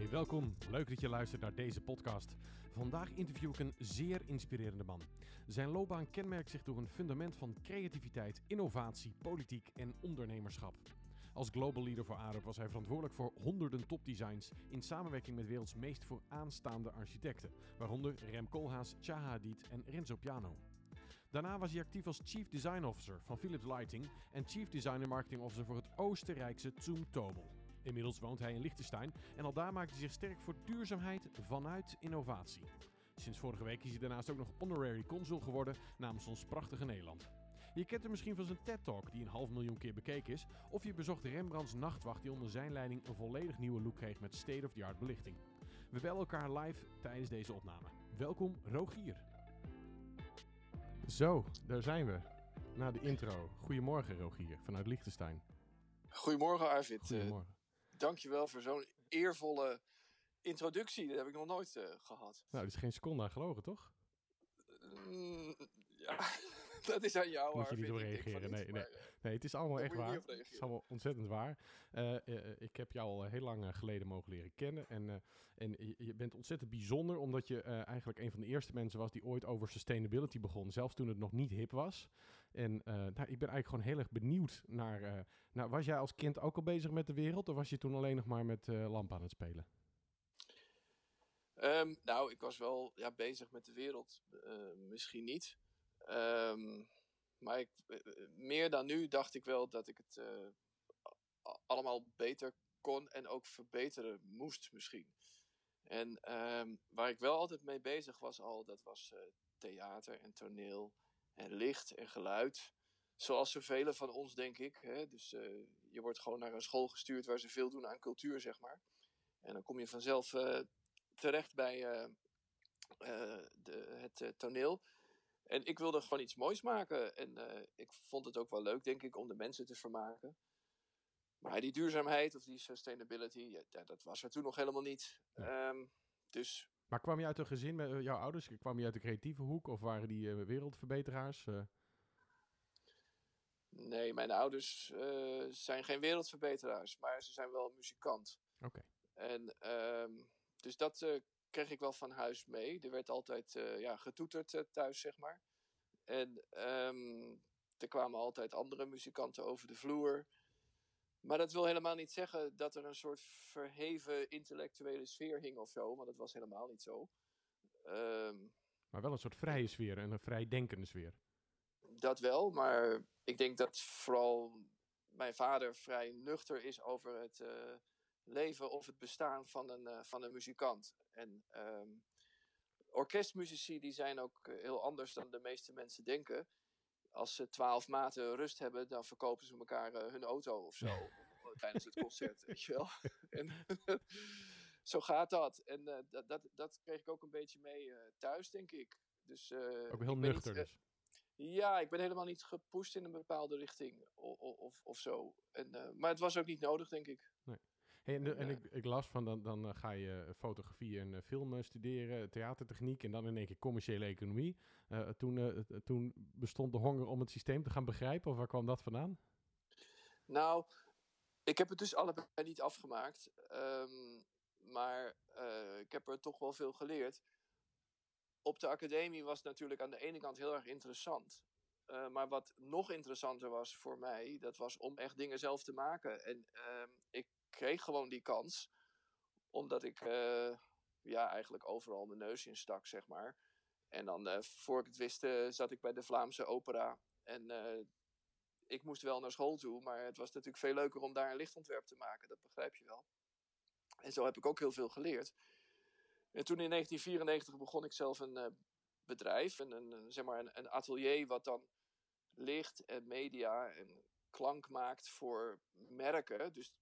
Hey, welkom. Leuk dat je luistert naar deze podcast. Vandaag interview ik een zeer inspirerende man. Zijn loopbaan kenmerkt zich door een fundament van creativiteit, innovatie, politiek en ondernemerschap. Als global leader voor Arup was hij verantwoordelijk voor honderden topdesigns in samenwerking met werelds meest vooraanstaande architecten, waaronder Rem Koolhaas, Chaha Hadid en Renzo Piano. Daarna was hij actief als Chief Design Officer van Philips Lighting en Chief Design Marketing Officer voor het Oostenrijkse Zoom Tobel. Inmiddels woont hij in Liechtenstein en al daar maakt hij zich sterk voor duurzaamheid vanuit innovatie. Sinds vorige week is hij daarnaast ook nog honorary consul geworden namens ons prachtige Nederland. Je kent hem misschien van zijn TED-talk die een half miljoen keer bekeken is, of je bezocht Rembrandts nachtwacht die onder zijn leiding een volledig nieuwe look kreeg met state-of-the-art belichting. We bellen elkaar live tijdens deze opname. Welkom Rogier. Zo, daar zijn we. Na de intro. Goedemorgen Rogier vanuit Liechtenstein. Goedemorgen Arvid. Goedemorgen. Dankjewel voor zo'n eervolle introductie. Dat heb ik nog nooit uh, gehad. Nou, dat is geen seconde aan gelogen, toch? Mm, ja, dat is aan jou. Moet je niet op reageren. Nee, nee. maar, eh, nee, het is allemaal echt waar. Het is allemaal ontzettend waar. Eh, eh, ik heb jou al heel lang eh, geleden mogen leren kennen. En, eh, en je, bent ontzettend bijzonder, omdat je eh, eigenlijk een van de eerste mensen was die ooit over sustainability begon. Zelfs toen het nog niet hip was. En eh, nou, ik ben eigenlijk gewoon heel erg benieuwd naar. eh, nou, was jij als kind ook al bezig met de wereld? Of was je toen alleen nog maar met eh lampen aan het spelen? Ehm, nou, ik was wel ja, bezig met de wereld. Misschien niet. Ehm, maar ik, meer dan nu dacht ik wel dat ik het allemaal beter kon en ook verbeteren moest misschien. En ehm, waar ik wel altijd mee bezig was al, dat was theater en toneel en licht en geluid. Zoals zoveel van ons, denk ik. Hè? Dus eh, je wordt gewoon naar een school gestuurd waar ze veel doen aan cultuur, zeg maar. En dan kom je vanzelf eh, terecht bij eh, de, het toneel. En ik wilde gewoon iets moois maken. En ik vond het ook wel leuk, denk ik, om de mensen te vermaken. Maar die duurzaamheid of die sustainability, ja, ja, dat was er toen nog helemaal niet. Ehm, dus Maar kwam je uit een gezin met eh, jouw ouders? Kwam je uit de creatieve hoek? Of waren die eh, wereldverbeteraars? Eh, nee, mijn ouders zijn geen wereldverbeteraars, maar ze zijn wel muzikant. Oké. En ehm, dus dat kreeg ik wel van huis mee. Er werd altijd ja, getoeterd thuis, zeg maar. En ehm, er kwamen altijd andere muzikanten over de vloer. Maar dat wil helemaal niet zeggen dat er een soort verheven intellectuele sfeer hing of zo. Want dat was helemaal niet zo. Ehm, Maar wel een soort vrije sfeer en een vrij denkende sfeer. dat wel, maar ik denk dat vooral mijn vader vrij nuchter is over het eh, leven of het bestaan van een, eh, van een muzikant. En ehm, orkestmuzici die zijn ook eh, heel anders dan de meeste mensen denken. Als ze twaalf maten rust hebben, dan verkopen ze elkaar eh, hun auto of zo tijdens het concert, weet je wel. En zo gaat dat. En eh, dat, dat, dat kreeg ik ook een beetje mee eh, thuis, denk ik. Dus, eh, Ook heel niet, nuchter eh, dus. ja, ik ben helemaal niet gepusht in een bepaalde richting of, of, of zo. En, eh, maar het was ook niet nodig, denk ik. En ik, ik las van, dan, dan eh, ga je fotografie en eh, film eh, studeren, theatertechniek en dan in één keer commerciële economie. Eh, toen, eh, toen bestond de honger om het systeem te gaan begrijpen, of waar kwam dat vandaan? Nou, ik heb het dus allebei niet afgemaakt. ehm, maar eh, ik heb er toch wel veel geleerd. Op de academie was het natuurlijk aan de ene kant heel erg interessant. Eh, maar wat nog interessanter was voor mij, dat was om echt dingen zelf te maken. En ehm, ik kreeg gewoon die kans, omdat ik eh, ja, eigenlijk overal mijn neus in stak, zeg maar. En dan, eh, voor ik het wist, eh, zat ik bij de Vlaamse opera. En ik moest wel naar school toe, maar het was natuurlijk veel leuker om daar een lichtontwerp te maken, dat begrijp je wel. En zo heb ik ook heel veel geleerd. En toen in 1994 begon ik zelf een bedrijf, een, een, zeg maar een atelier wat dan licht en media en klank maakt voor merken. Dus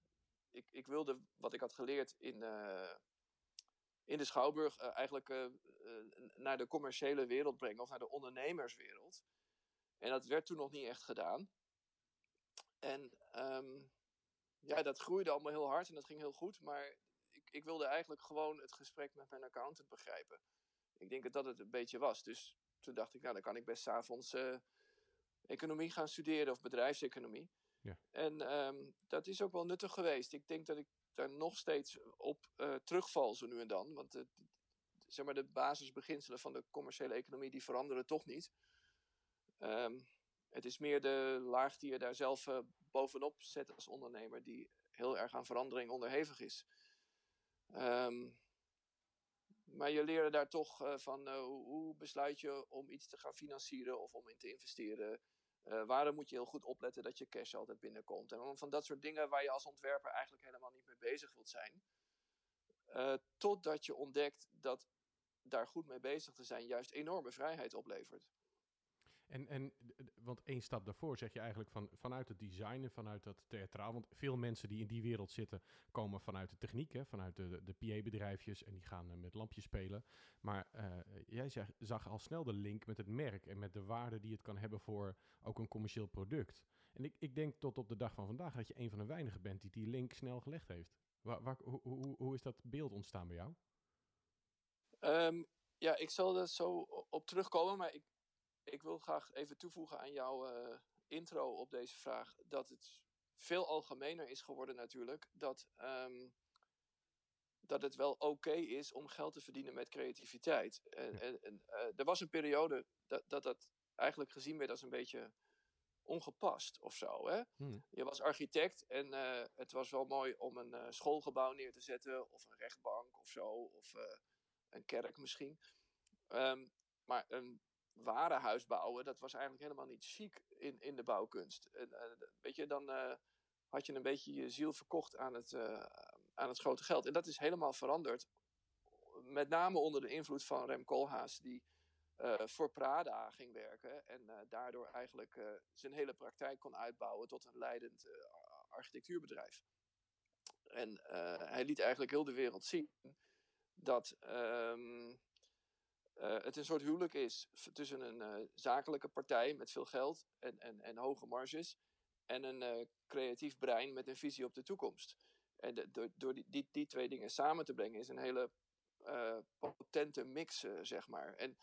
ik, ik wilde wat ik had geleerd in, eh, in de Schouwburg eh, eigenlijk eh, naar de commerciële wereld brengen of naar de ondernemerswereld. En dat werd toen nog niet echt gedaan. En ehm, ja, dat groeide allemaal heel hard en dat ging heel goed. Maar ik, ik wilde eigenlijk gewoon het gesprek met mijn accountant begrijpen. Ik denk dat dat het een beetje was. Dus toen dacht ik, nou dan kan ik best s'avonds economie gaan studeren of bedrijfseconomie. En ehm, dat is ook wel nuttig geweest. Ik denk dat ik daar nog steeds op uh, terugval zo nu en dan. Want zeg maar, de basisbeginselen van de commerciële economie die veranderen toch niet. Um, het is meer de laag die je daar zelf uh, bovenop zet als ondernemer, die heel erg aan verandering onderhevig is. Um, maar je leerde daar toch uh, van hoe besluit je om iets te gaan financieren of om in te investeren. Uh, waarom moet je heel goed opletten dat je cash altijd binnenkomt. En van dat soort dingen waar je als ontwerper eigenlijk helemaal niet mee bezig wilt zijn. totdat je ontdekt dat daar goed mee bezig te zijn juist enorme vrijheid oplevert. En, en, want één stap daarvoor zeg je eigenlijk van, vanuit het designen, vanuit dat theatraal. Want veel mensen die in die wereld zitten, komen vanuit de techniek, hè, vanuit de, de PA-bedrijfjes en die gaan uh, met lampjes spelen. Maar uh, jij zeg, zag al snel de link met het merk en met de waarde die het kan hebben voor ook een commercieel product. En ik, ik denk tot op de dag van vandaag dat je een van de weinigen bent die die link snel gelegd heeft. Waar, waar, hoe, hoe, hoe is dat beeld ontstaan bij jou? Um, ja, ik zal er zo op terugkomen, maar ik, ik wil graag even toevoegen aan jouw uh, intro op deze vraag. Dat het veel algemener is geworden natuurlijk. Dat, um, dat het wel oké is om geld te verdienen met creativiteit. En, en, en uh, er was een periode dat, dat dat eigenlijk gezien werd als een beetje ongepast of zo. Hè? Hmm. Je was architect en uh, het was wel mooi om een uh, schoolgebouw neer te zetten, of een rechtbank of zo, of uh, een kerk misschien. Um, maar een ware huis bouwen, dat was eigenlijk helemaal niet chic in, in de bouwkunst. En, weet je, dan had je een beetje je ziel verkocht aan het, aan het grote geld. En dat is helemaal veranderd. Met name onder de invloed van Rem Koolhaas, die voor Prada ging werken en daardoor eigenlijk zijn hele praktijk kon uitbouwen tot een leidend architectuurbedrijf. En hij liet eigenlijk heel de wereld zien dat um, het een soort huwelijk is tussen een zakelijke partij met veel geld en, en, en hoge marges en een creatief brein met een visie op de toekomst. En door, door die, die, die, twee dingen samen te brengen is een hele potente mix, zeg maar. En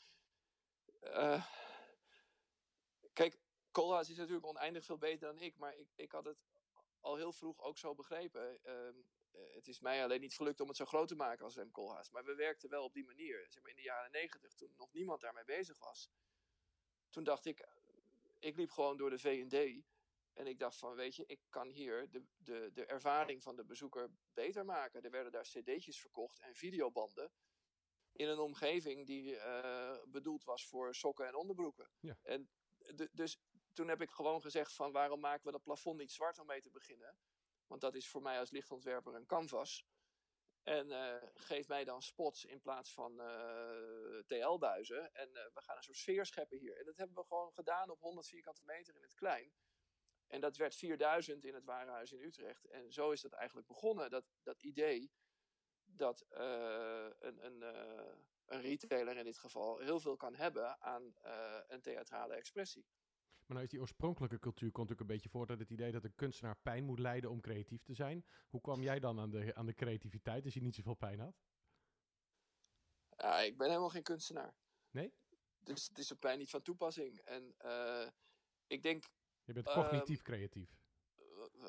kijk, Koolhaas is natuurlijk oneindig veel beter dan ik, maar ik, ik had het al heel vroeg ook zo begrepen. Uh, het is mij alleen niet gelukt om het zo groot te maken als Rem Koolhaas. Maar we werkten wel op die manier. Zeg maar in de jaren negentig, toen nog niemand daarmee bezig was. Toen dacht ik, ik liep gewoon door de V&D. En ik dacht van, weet je, ik kan hier de, de, de ervaring van de bezoeker beter maken. Er werden daar cd'tjes verkocht en videobanden in een omgeving die uh, bedoeld was voor sokken en onderbroeken. Ja. En dus toen heb ik gewoon gezegd van waarom maken we dat plafond niet zwart om mee te beginnen? Want dat is voor mij als lichtontwerper een canvas. En uh, geef mij dan spots in plaats van uh, TL-buizen. En we gaan een soort sfeer scheppen hier. En dat hebben we gewoon gedaan op 100 vierkante meter in het klein. En dat werd 4000 in het Warenhuis in Utrecht. En zo is dat eigenlijk begonnen. Dat, dat idee dat een, een, een, retailer in dit geval heel veel kan hebben aan een theatrale expressie. Maar nou is die oorspronkelijke cultuur komt ook een beetje voort uit het idee dat een kunstenaar pijn moet lijden om creatief te zijn. Hoe kwam jij dan aan de, aan de creativiteit als je niet zoveel pijn had? Ja, ik ben helemaal geen kunstenaar. Nee? Dus het is op mij niet van toepassing. En ik denk... Je bent cognitief creatief.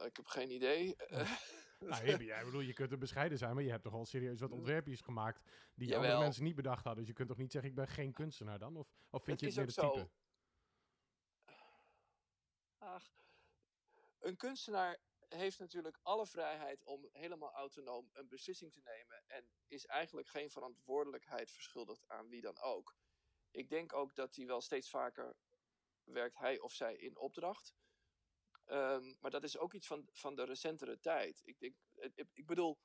Ik heb geen idee. nou, jij bedoel, je kunt er bescheiden zijn, maar je hebt toch al serieus wat ontwerpjes gemaakt die Jawel. andere mensen niet bedacht hadden. Dus je kunt toch niet zeggen, ik ben geen kunstenaar dan? Of, of vind het je het meer de type? Een kunstenaar heeft natuurlijk alle vrijheid om helemaal autonoom een beslissing te nemen. En is eigenlijk geen verantwoordelijkheid verschuldigd aan wie dan ook. Ik denk ook dat hij wel steeds vaker werkt, hij of zij, in opdracht. Um, maar dat is ook iets van, van de recentere tijd. Ik, denk, ik, bedoel,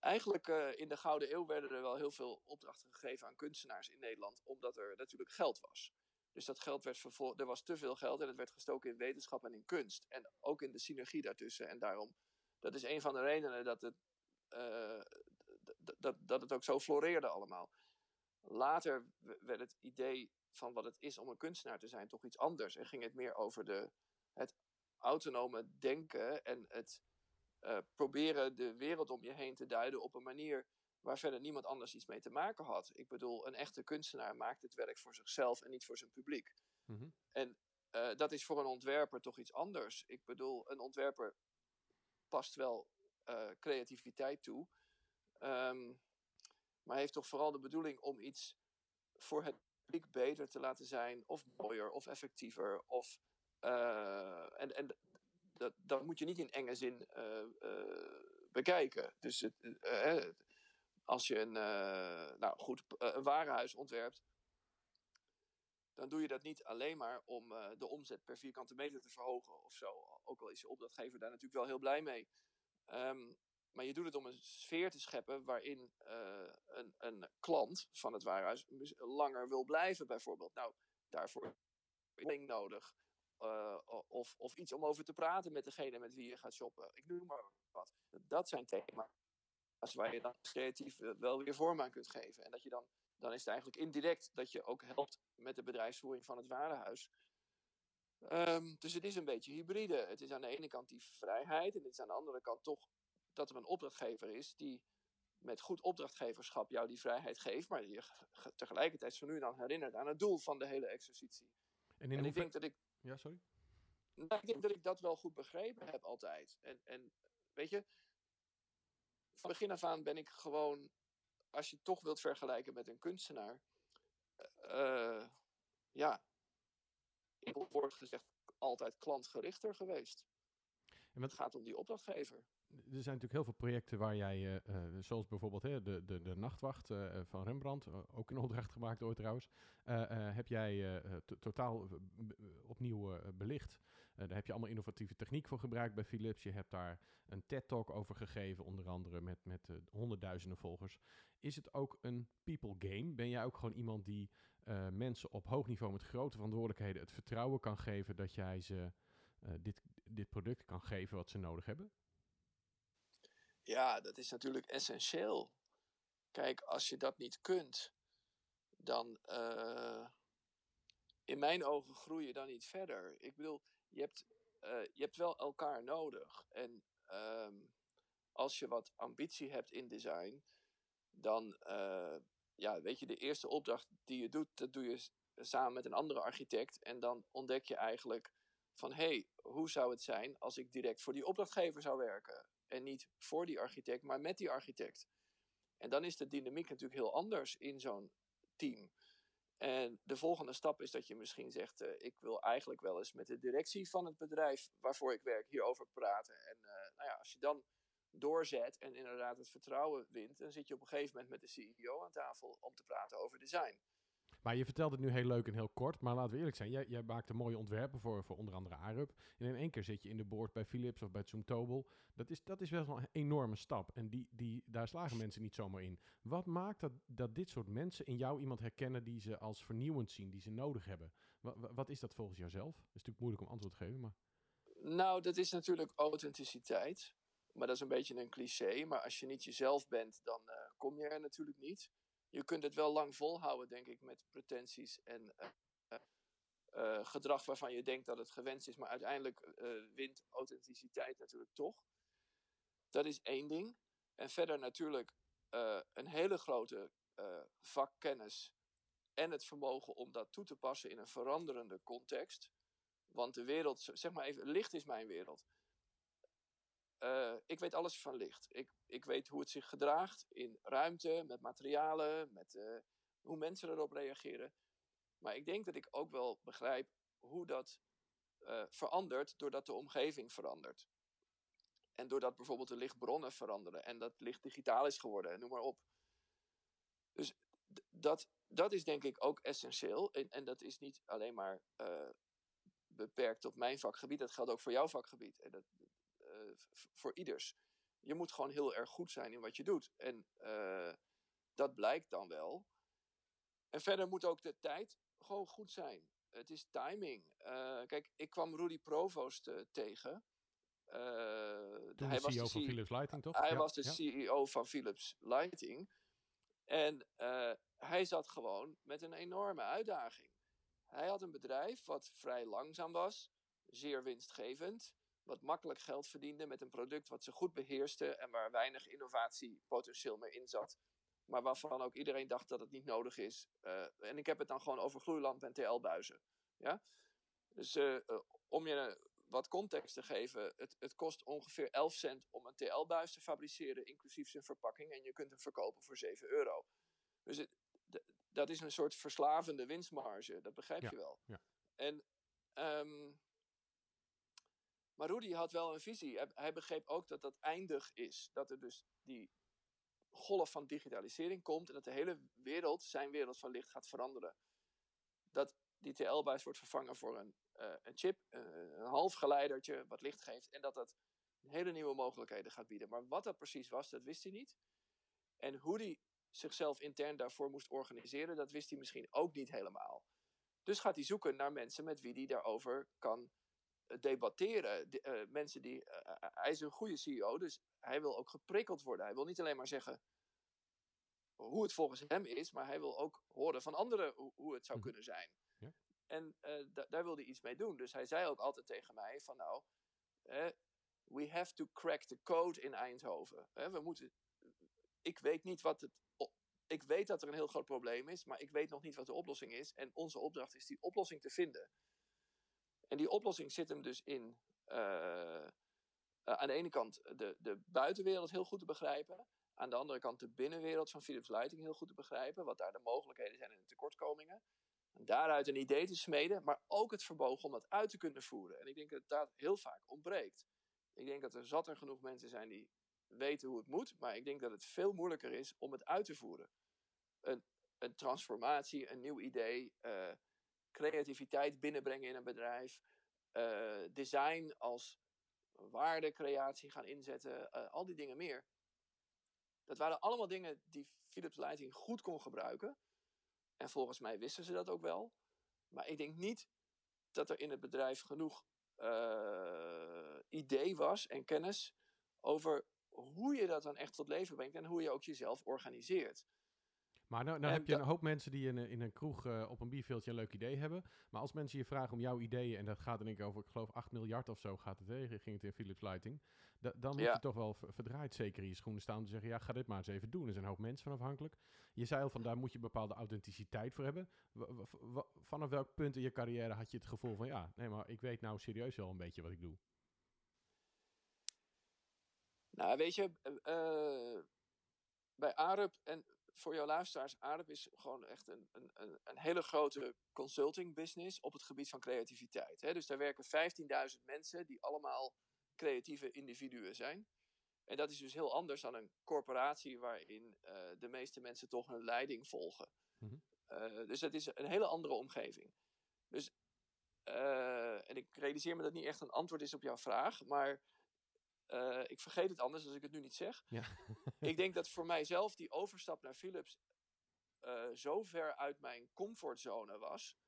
eigenlijk uh, in de Gouden Eeuw werden er wel heel veel opdrachten gegeven aan kunstenaars in Nederland, omdat er natuurlijk geld was. Dus dat geld werd vervolgd, er was te veel geld en het werd gestoken in wetenschap en in kunst. En ook in de synergie daartussen. En daarom, dat is een van de redenen dat het, uh, dat, dat het ook zo floreerde allemaal. Later werd het idee van wat het is om een kunstenaar te zijn toch iets anders. En ging het meer over de, het autonome denken en het uh, proberen de wereld om je heen te duiden op een manier waar verder niemand anders iets mee te maken had. Ik bedoel, een echte kunstenaar maakt het werk voor zichzelf en niet voor zijn publiek. Mm -hmm. En dat is voor een ontwerper toch iets anders. Ik bedoel, een ontwerper past wel creativiteit toe. Ehm, maar heeft toch vooral de bedoeling om iets voor het publiek beter te laten zijn, of mooier, of effectiever. Of, uh, en en dat, dat moet je niet in enge zin bekijken. Dus het, als je een, nou goed, een warenhuis ontwerpt, dan doe je dat niet alleen maar om de omzet per vierkante meter te verhogen of zo. Ook al is je opdrachtgever daar natuurlijk wel heel blij mee. Um, maar je doet het om een sfeer te scheppen waarin uh, een, een klant van het warenhuis langer wil blijven, bijvoorbeeld. Nou, daarvoor is nodig. Uh, of, of iets om over te praten met degene met wie je gaat shoppen. Ik noem maar wat. Dat zijn thema's waar je dan creatief wel weer vorm aan kunt geven. En dat je dan, dan is het eigenlijk indirect dat je ook helpt met de bedrijfsvoering van het warenhuis. Um, dus het is een beetje hybride. Het is aan de ene kant die vrijheid en het is aan de andere kant toch dat er een opdrachtgever is die met goed opdrachtgeverschap jou die vrijheid geeft, maar je tegelijkertijd zo nu en dan herinnert aan het doel van de hele exercitie. En, en ik denk dat ik. Ja, sorry? Nou, ik denk dat ik dat wel goed begrepen heb altijd. En, en weet je, van begin af aan ben ik gewoon, als je het toch wilt vergelijken met een kunstenaar, uh, ja, ik wordt gezegd altijd klantgerichter geweest. En wat... Het gaat om die opdrachtgever er zijn natuurlijk heel veel projecten waar jij, uh, uh, zoals bijvoorbeeld hè, de, de, de Nachtwacht uh, van Rembrandt, ook in opdracht gemaakt ooit trouwens, heb jij totaal opnieuw belicht. Daar heb je allemaal innovatieve techniek voor gebruikt bij Philips. Je hebt daar een TED-talk over gegeven, onder andere met, met honderdduizenden volgers. Is het ook een people game? Ben jij ook gewoon iemand die mensen op hoog niveau met grote verantwoordelijkheden het vertrouwen kan geven dat jij ze dit, dit product kan geven wat ze nodig hebben? Ja, dat is natuurlijk essentieel. Kijk, als je dat niet kunt, dan in mijn ogen groei je dan niet verder. Ik bedoel, je hebt, uh, je hebt wel elkaar nodig. En um, als je wat ambitie hebt in design, dan, uh, ja, weet je, de eerste opdracht die je doet, dat doe je samen met een andere architect. En dan ontdek je eigenlijk van, hé, hey, hoe zou het zijn als ik direct voor die opdrachtgever zou werken? En niet voor die architect, maar met die architect. En dan is de dynamiek natuurlijk heel anders in zo'n team. En de volgende stap is dat je misschien zegt: uh, Ik wil eigenlijk wel eens met de directie van het bedrijf waarvoor ik werk hierover praten. En uh, nou ja, als je dan doorzet en inderdaad het vertrouwen wint, dan zit je op een gegeven moment met de CEO aan tafel om te praten over design. Maar je vertelt het nu heel leuk en heel kort. Maar laten we eerlijk zijn. Jij, jij maakte mooie ontwerpen voor, voor onder andere Arup. En in één keer zit je in de board bij Philips of bij Zoomtobel. Dat is, dat is wel een enorme stap. En die, die, daar slagen mensen niet zomaar in. Wat maakt dat, dat dit soort mensen in jou iemand herkennen die ze als vernieuwend zien, die ze nodig hebben? Wat, wat is dat volgens jouzelf? Dat is natuurlijk moeilijk om antwoord te geven. Maar... Nou, dat is natuurlijk authenticiteit. Maar dat is een beetje een cliché. Maar als je niet jezelf bent, dan uh, kom je er natuurlijk niet je kunt het wel lang volhouden, denk ik, met pretenties en uh, uh, gedrag waarvan je denkt dat het gewenst is, maar uiteindelijk wint authenticiteit natuurlijk toch. Dat is één ding. En verder natuurlijk een hele grote vakkennis en het vermogen om dat toe te passen in een veranderende context. Want de wereld, zeg maar even, licht is mijn wereld. Uh, ik weet alles van licht. Ik, ik weet hoe het zich gedraagt in ruimte, met materialen, met uh, hoe mensen erop reageren. Maar ik denk dat ik ook wel begrijp hoe dat uh, verandert doordat de omgeving verandert. En doordat bijvoorbeeld de lichtbronnen veranderen en dat licht digitaal is geworden, noem maar op. Dus dat, dat is denk ik ook essentieel. En, en dat is niet alleen maar beperkt tot mijn vakgebied, dat geldt ook voor jouw vakgebied. En dat, voor ieders. Je moet gewoon heel erg goed zijn in wat je doet. En uh, dat blijkt dan wel. En verder moet ook de tijd gewoon goed zijn. Het is timing. Uh, kijk, ik kwam Rudy Provost uh, tegen. hij was CEO van Philips Lighting, toch? Hij ja, was de ja. CEO van Philips Lighting. En hij zat gewoon met een enorme uitdaging. Hij had een bedrijf wat vrij langzaam was, zeer winstgevend wat makkelijk geld verdiende met een product wat ze goed beheerste en waar weinig innovatiepotentieel meer in zat. Maar waarvan ook iedereen dacht dat het niet nodig is. Uh, en ik heb het dan gewoon over gloeilamp en TL-buizen. Ja? Dus uh, om je wat context te geven, het, het kost ongeveer 11 cent om een TL-buis te fabriceren, inclusief zijn verpakking. En je kunt hem verkopen voor 7 euro. Dus het, dat is een soort verslavende winstmarge, dat begrijp je wel. Ja. En, um, maar Rudy had wel een visie. Hij, begreep ook dat dat eindig is. Dat er dus die golf van digitalisering komt en dat de hele wereld, zijn wereld van licht, gaat veranderen. Dat die TL-buis wordt vervangen voor een, uh, een chip, uh, een halfgeleidertje wat licht geeft en dat dat hele nieuwe mogelijkheden gaat bieden. Maar wat dat precies was, dat wist hij niet. En hoe hij zichzelf intern daarvoor moest organiseren, dat wist hij misschien ook niet helemaal. Dus gaat hij zoeken naar mensen met wie hij daarover kan eh, debatteren. De, mensen die. hij is een goede CEO, dus hij wil ook geprikkeld worden. Hij wil niet alleen maar zeggen hoe het volgens hem is, maar hij wil ook horen van anderen hoe, hoe het zou mhm. kunnen zijn. Ja. En uh, daar wilde hij iets mee doen. Dus hij zei ook altijd tegen mij van nou, eh, we have to crack the code in Eindhoven. Eh, we moeten, ik weet niet wat het, ik weet dat er een heel groot probleem is, maar ik weet nog niet wat de oplossing is. En onze opdracht is die oplossing te vinden. En die oplossing zit hem dus in uh, aan de ene kant de, de buitenwereld heel goed te begrijpen. Aan de andere kant de binnenwereld van Philips Lighting heel goed te begrijpen. Wat daar de mogelijkheden zijn en de tekortkomingen. En daaruit een idee te smeden, maar ook het verbogen om dat uit te kunnen voeren. En ik denk dat dat heel vaak ontbreekt. Ik denk dat er zat er genoeg mensen zijn die weten hoe het moet, maar ik denk dat het veel moeilijker is om het uit te voeren. Een, een transformatie, een nieuw idee, uh, creativiteit binnenbrengen in een bedrijf, uh, design als waardecreatie gaan inzetten, uh, al die dingen meer. Dat waren allemaal dingen die Philips Lighting goed kon gebruiken. En volgens mij wisten ze dat ook wel. Maar ik denk niet dat er in het bedrijf genoeg uh, idee was en kennis over hoe je dat dan echt tot leven brengt en hoe je ook jezelf organiseert. Maar nou, nou heb je een hoop mensen die in, in een kroeg uh, op een bierveeltje een leuk idee hebben. Maar als mensen je vragen om jouw ideeën, en dat gaat denk ik over, ik geloof 8 miljard of zo gaat het tegen, ging het in Philips Lighting. dan moet je toch wel verdraaid zeker in je schoenen staan om te zeggen, ja ga dit maar eens even doen. Er zijn een hoop mensen van afhankelijk. Je zei al van daar moet je bepaalde authenticiteit voor hebben. vanaf welk punt in je carrière had je het gevoel van ja, nee maar ik weet nou serieus wel een beetje wat ik doe? Nou weet je, uh, bij Arup en voor jouw luisteraars, Aarde is gewoon echt een, een, een, hele grote consulting business op het gebied van creativiteit. Hè? Dus daar werken 15.000 mensen die allemaal creatieve individuen zijn. En dat is dus heel anders dan een corporatie waarin uh, de meeste mensen toch hun leiding volgen. Mm -hmm. uh, dus dat is een hele andere omgeving. Dus, uh, en ik realiseer me dat niet echt een antwoord is op jouw vraag, maar uh, ik vergeet het anders als ik het nu niet zeg. Ja. ik denk dat voor mijzelf die overstap naar Philips uh, zo ver uit mijn comfortzone was,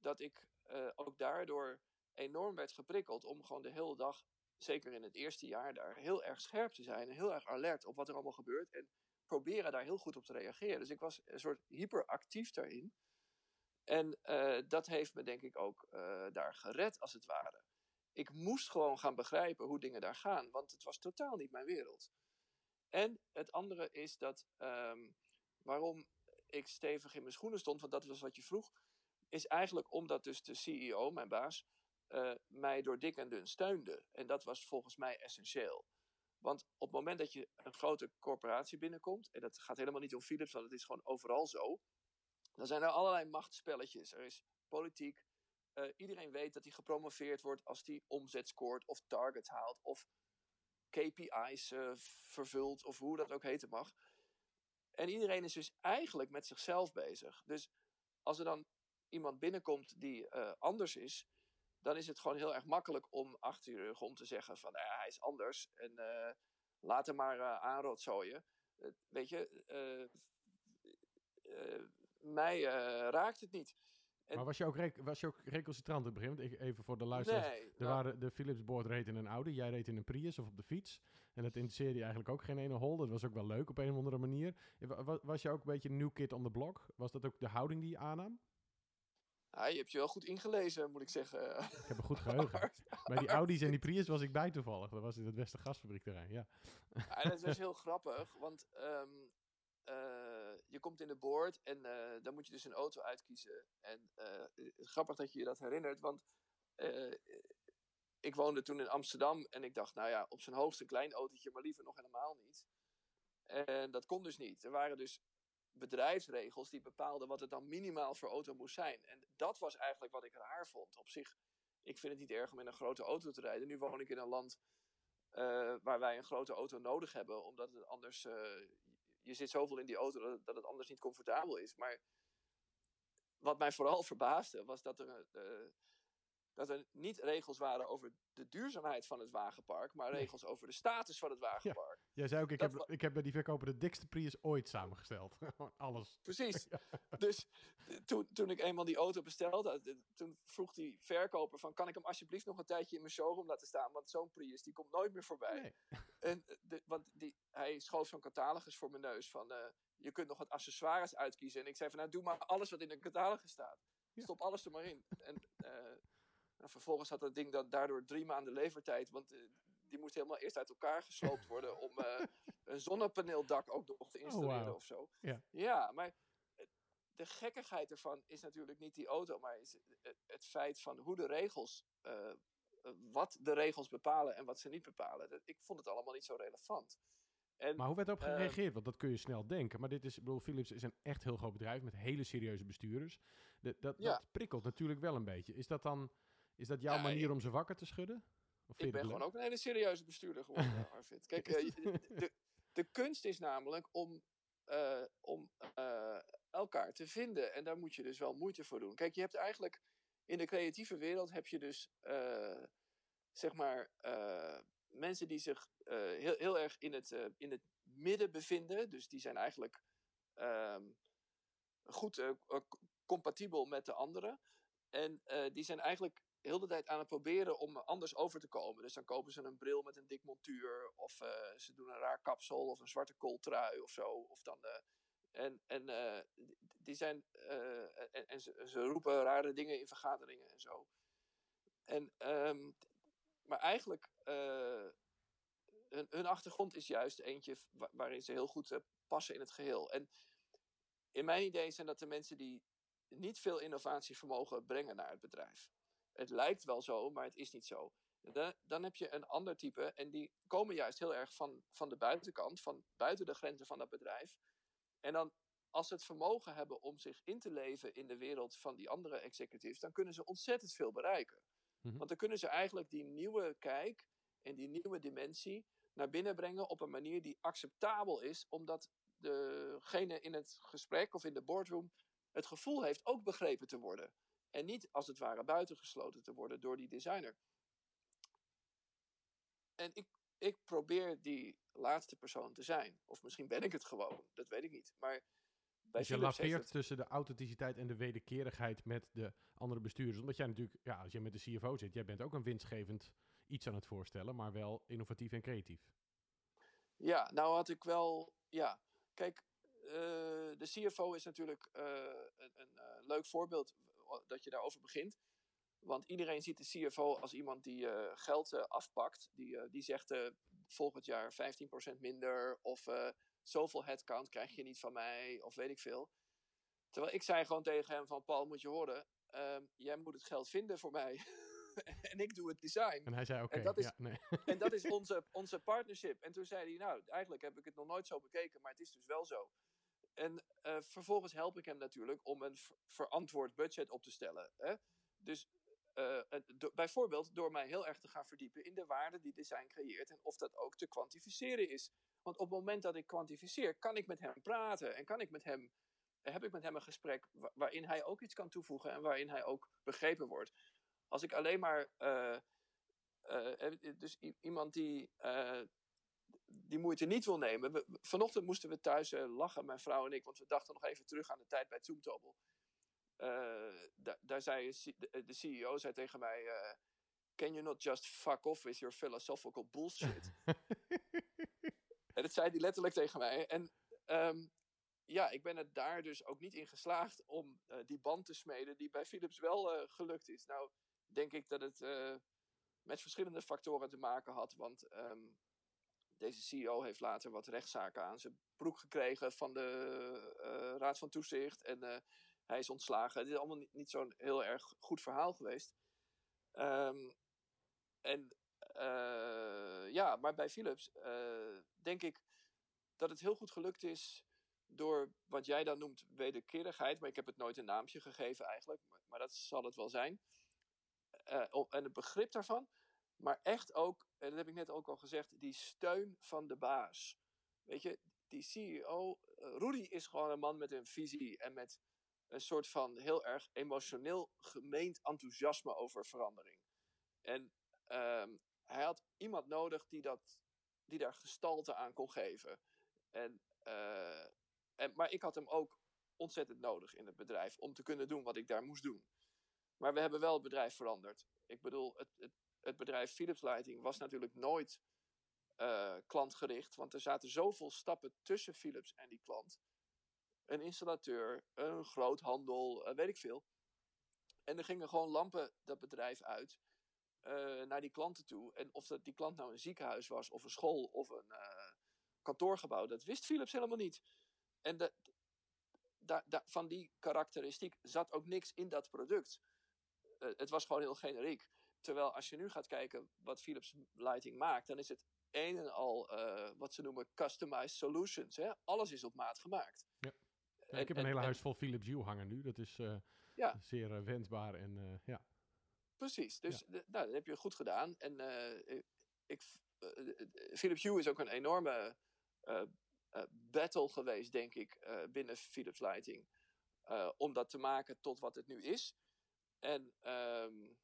dat ik uh, ook daardoor enorm werd geprikkeld om gewoon de hele dag, zeker in het eerste jaar daar, heel erg scherp te zijn en heel erg alert op wat er allemaal gebeurt en proberen daar heel goed op te reageren. Dus ik was een soort hyperactief daarin. En dat heeft me denk ik ook daar gered, als het ware ik moest gewoon gaan begrijpen hoe dingen daar gaan, want het was totaal niet mijn wereld. En het andere is dat um, waarom ik stevig in mijn schoenen stond, want dat was wat je vroeg, is eigenlijk omdat dus de CEO, mijn baas, uh, mij door dik en dun steunde. En dat was volgens mij essentieel. Want op het moment dat je een grote corporatie binnenkomt, en dat gaat helemaal niet om Philips, want het is gewoon overal zo, dan zijn er allerlei machtsspelletjes. Er is politiek, uh, iedereen weet dat hij gepromoveerd wordt als hij omzet scoort of targets haalt of KPI's eh, vervult of hoe dat ook heten mag. En iedereen is dus eigenlijk met zichzelf bezig. Dus als er dan iemand binnenkomt die uh, anders is, dan is het gewoon heel erg makkelijk om achter je rug om te zeggen van hij is anders en laat hem maar aanrotzooien. weet je, mij raakt het niet. Maar was je, ook was je ook recalcitrant in het begin? Want ik, even voor de luisteraars. Nee, er nou, waren, de Philips board reed in een Audi. Jij reed in een Prius of op de fiets. En dat interesseerde je eigenlijk ook geen ene hol. Dat was ook wel leuk op een of andere manier. Was, was je ook een beetje een new kid on the block? Was dat ook de houding die je aannam? Ja, je hebt je wel goed ingelezen, moet ik zeggen. Ik heb een goed geheugen. Bij die Audi's en die Prius was ik bij toevallig. Dat was in het beste gasfabriekterrein, ja. ja dat was heel grappig, want um, uh, je komt in de board en uh, dan moet je dus een auto uitkiezen. En uh, grappig dat je je dat herinnert, want ik woonde toen in Amsterdam en ik dacht, nou ja, op zijn hoogst een klein autootje, maar liever nog helemaal niet. En dat kon dus niet. Er waren dus bedrijfsregels die bepaalden wat het dan minimaal voor auto moest zijn. En dat was eigenlijk wat ik raar vond. Op zich, ik vind het niet erg om in een grote auto te rijden. Nu woon ik in een land waar wij een grote auto nodig hebben, omdat het anders. Je zit zoveel in die auto dat, dat, het anders niet comfortabel is. Maar wat mij vooral verbaasde was dat er. Uh, dat er niet regels waren over de duurzaamheid van het wagenpark, maar regels over de status van het wagenpark. Ja. Jij zei ook, ik heb, ik heb bij die verkoper de dikste Prius ooit samengesteld. Alles. Precies. Dus toen, toen ik eenmaal die auto bestelde, toen vroeg die verkoper van, kan ik hem alsjeblieft nog een tijdje in mijn showroom laten staan? Want zo'n Prius, die komt nooit meer voorbij. Nee. En de, want die, hij schoof zo'n catalogus voor mijn neus van, uh, je kunt nog wat accessoires uitkiezen. En ik zei van, nou doe maar alles wat in de catalogus staat. Stop alles er maar in. En uh, en vervolgens had dat ding dan daardoor drie maanden levertijd. Want uh, die moest helemaal eerst uit elkaar gesloopt worden om uh, een zonnepaneeldak ook nog te oh, installeren oh, wow. of zo. Ja. ja, maar de gekkigheid ervan is natuurlijk niet die auto, maar is het feit van hoe de regels, uh, wat de regels bepalen en wat ze niet bepalen. Ik vond het allemaal niet zo relevant. En, maar hoe werd erop gereageerd? Want dat kun je snel denken. Maar dit is, bedoel, Philips is een echt heel groot bedrijf met hele serieuze bestuurders. De, dat, ja. dat prikkelt natuurlijk wel een beetje. Is dat dan is dat jouw manier om ze wakker te schudden? Of ik ben gewoon ook een hele serieuze bestuurder geworden, Arvid. Kijk, uh, de, de, kunst is namelijk om, uh, om uh, elkaar te vinden. En daar moet je dus wel moeite voor doen. Kijk, je hebt eigenlijk in de creatieve wereld heb je dus zeg maar mensen die zich heel, heel erg in het, in het midden bevinden. Dus die zijn eigenlijk ehm, goed compatibel met de anderen. En die zijn eigenlijk heel de tijd aan het proberen om anders over te komen. Dus dan kopen ze een bril met een dik montuur. Of uh, ze doen een raar kapsel of een zwarte kooltrui of zo. Of dan, uh, en en uh, die zijn. en, en ze, roepen rare dingen in vergaderingen en zo. En, um, maar eigenlijk. Hun, hun, achtergrond is juist eentje waarin ze heel goed passen in het geheel. En in mijn idee zijn dat de mensen die niet veel innovatievermogen brengen naar het bedrijf het lijkt wel zo, maar het is niet zo. De, dan heb je een ander type en die komen juist heel erg van, van de buitenkant, van buiten de grenzen van dat bedrijf. En dan, als ze het vermogen hebben om zich in te leven in de wereld van die andere executives, dan kunnen ze ontzettend veel bereiken. Mhm. Want dan kunnen ze eigenlijk die nieuwe kijk en die nieuwe dimensie naar binnen brengen op een manier die acceptabel is, omdat degene in het gesprek of in de boardroom het gevoel heeft ook begrepen te worden. En niet als het ware buitengesloten te worden door die designer. En ik, ik probeer die laatste persoon te zijn. Of misschien ben ik het gewoon, dat weet ik niet. Maar bij dus je laveert tussen de authenticiteit en de wederkerigheid met de andere bestuurders. Omdat jij natuurlijk, ja, als je met de CFO zit, jij bent ook een winstgevend iets aan het voorstellen, maar wel innovatief en creatief. Ja, nou had ik wel, ja, kijk, uh, de CFO is natuurlijk uh, een, een uh, leuk voorbeeld dat je daarover begint. Want iedereen ziet de CFO als iemand die uh, geld uh, afpakt. Die, uh, die zegt volgend jaar 15% minder. Of zoveel headcount krijg je niet van mij. Of weet ik veel. Terwijl ik zei gewoon tegen hem van Paul moet je horen. Ehm, jij moet het geld vinden voor mij. en ik doe het design. En hij zei oké. Okay, ja, nee. en dat is onze, onze partnership. En toen zei hij nou eigenlijk heb ik het nog nooit zo bekeken. Maar het is dus wel zo. En uh, vervolgens help ik hem natuurlijk om een verantwoord budget op te stellen. Hè? Dus uh, bijvoorbeeld door mij heel erg te gaan verdiepen in de waarde die design creëert en of dat ook te kwantificeren is. Want op het moment dat ik kwantificeer, kan ik met hem praten en kan ik met hem, heb ik met hem een gesprek waarin hij ook iets kan toevoegen en waarin hij ook begrepen wordt. Als ik alleen maar, uh, dus iemand die die moeite niet wil nemen. We, vanochtend moesten we thuis uh, lachen, mijn vrouw en ik, want we dachten nog even terug aan de tijd bij Zoomtobel. Uh, da, daar zei de, de, CEO zei tegen mij: uh, Can you not just fuck off with your philosophical bullshit? en dat zei hij letterlijk tegen mij. En um, ja, ik ben er daar dus ook niet in geslaagd om die band te smeden, die bij Philips wel gelukt is. Nou, denk ik dat het met verschillende factoren te maken had. Want um, deze CEO heeft later wat rechtszaken aan zijn broek gekregen van de uh, Raad van Toezicht. En uh, hij is ontslagen. Het is allemaal niet, zo'n heel erg goed verhaal geweest. Ehm, en ja, maar bij Philips denk ik dat het heel goed gelukt is door wat jij dan noemt wederkerigheid, maar ik heb het nooit een naamje gegeven eigenlijk, maar, maar dat zal het wel zijn. en het begrip daarvan, maar echt ook, en dat heb ik net ook al gezegd, die steun van de baas. Weet je, die CEO, uh, Rudy is gewoon een man met een visie en met een soort van heel erg emotioneel gemeend enthousiasme over verandering. En um, hij had iemand nodig die, dat, die daar gestalte aan kon geven. En, uh, en, maar ik had hem ook ontzettend nodig in het bedrijf om te kunnen doen wat ik daar moest doen. Maar we hebben wel het bedrijf veranderd. Ik bedoel, het, het, het bedrijf Philips Lighting was natuurlijk nooit uh, klantgericht, want er zaten zoveel stappen tussen Philips en die klant. Een installateur, een groothandel, uh, weet ik veel. En er gingen gewoon lampen dat bedrijf uit uh, naar die klanten toe. En of dat die klant nou een ziekenhuis was, of een school, of een kantoorgebouw, dat wist Philips helemaal niet. En van die karakteristiek zat ook niks in dat product. het was gewoon heel generiek. Terwijl als je nu gaat kijken wat Philips Lighting maakt, dan is het een en al uh, wat ze noemen customized solutions. Hè? Alles is op maat gemaakt. Ja. ja ik heb een hele huis vol Philips Hue hangen nu. Dat is uh, ja. zeer uh, wendbaar en ja. Precies, dus ja. nou, dat heb je goed gedaan. En ik, Philips Hue is ook een enorme battle geweest, denk ik, binnen Philips Lighting. om dat te maken tot wat het nu is. En um,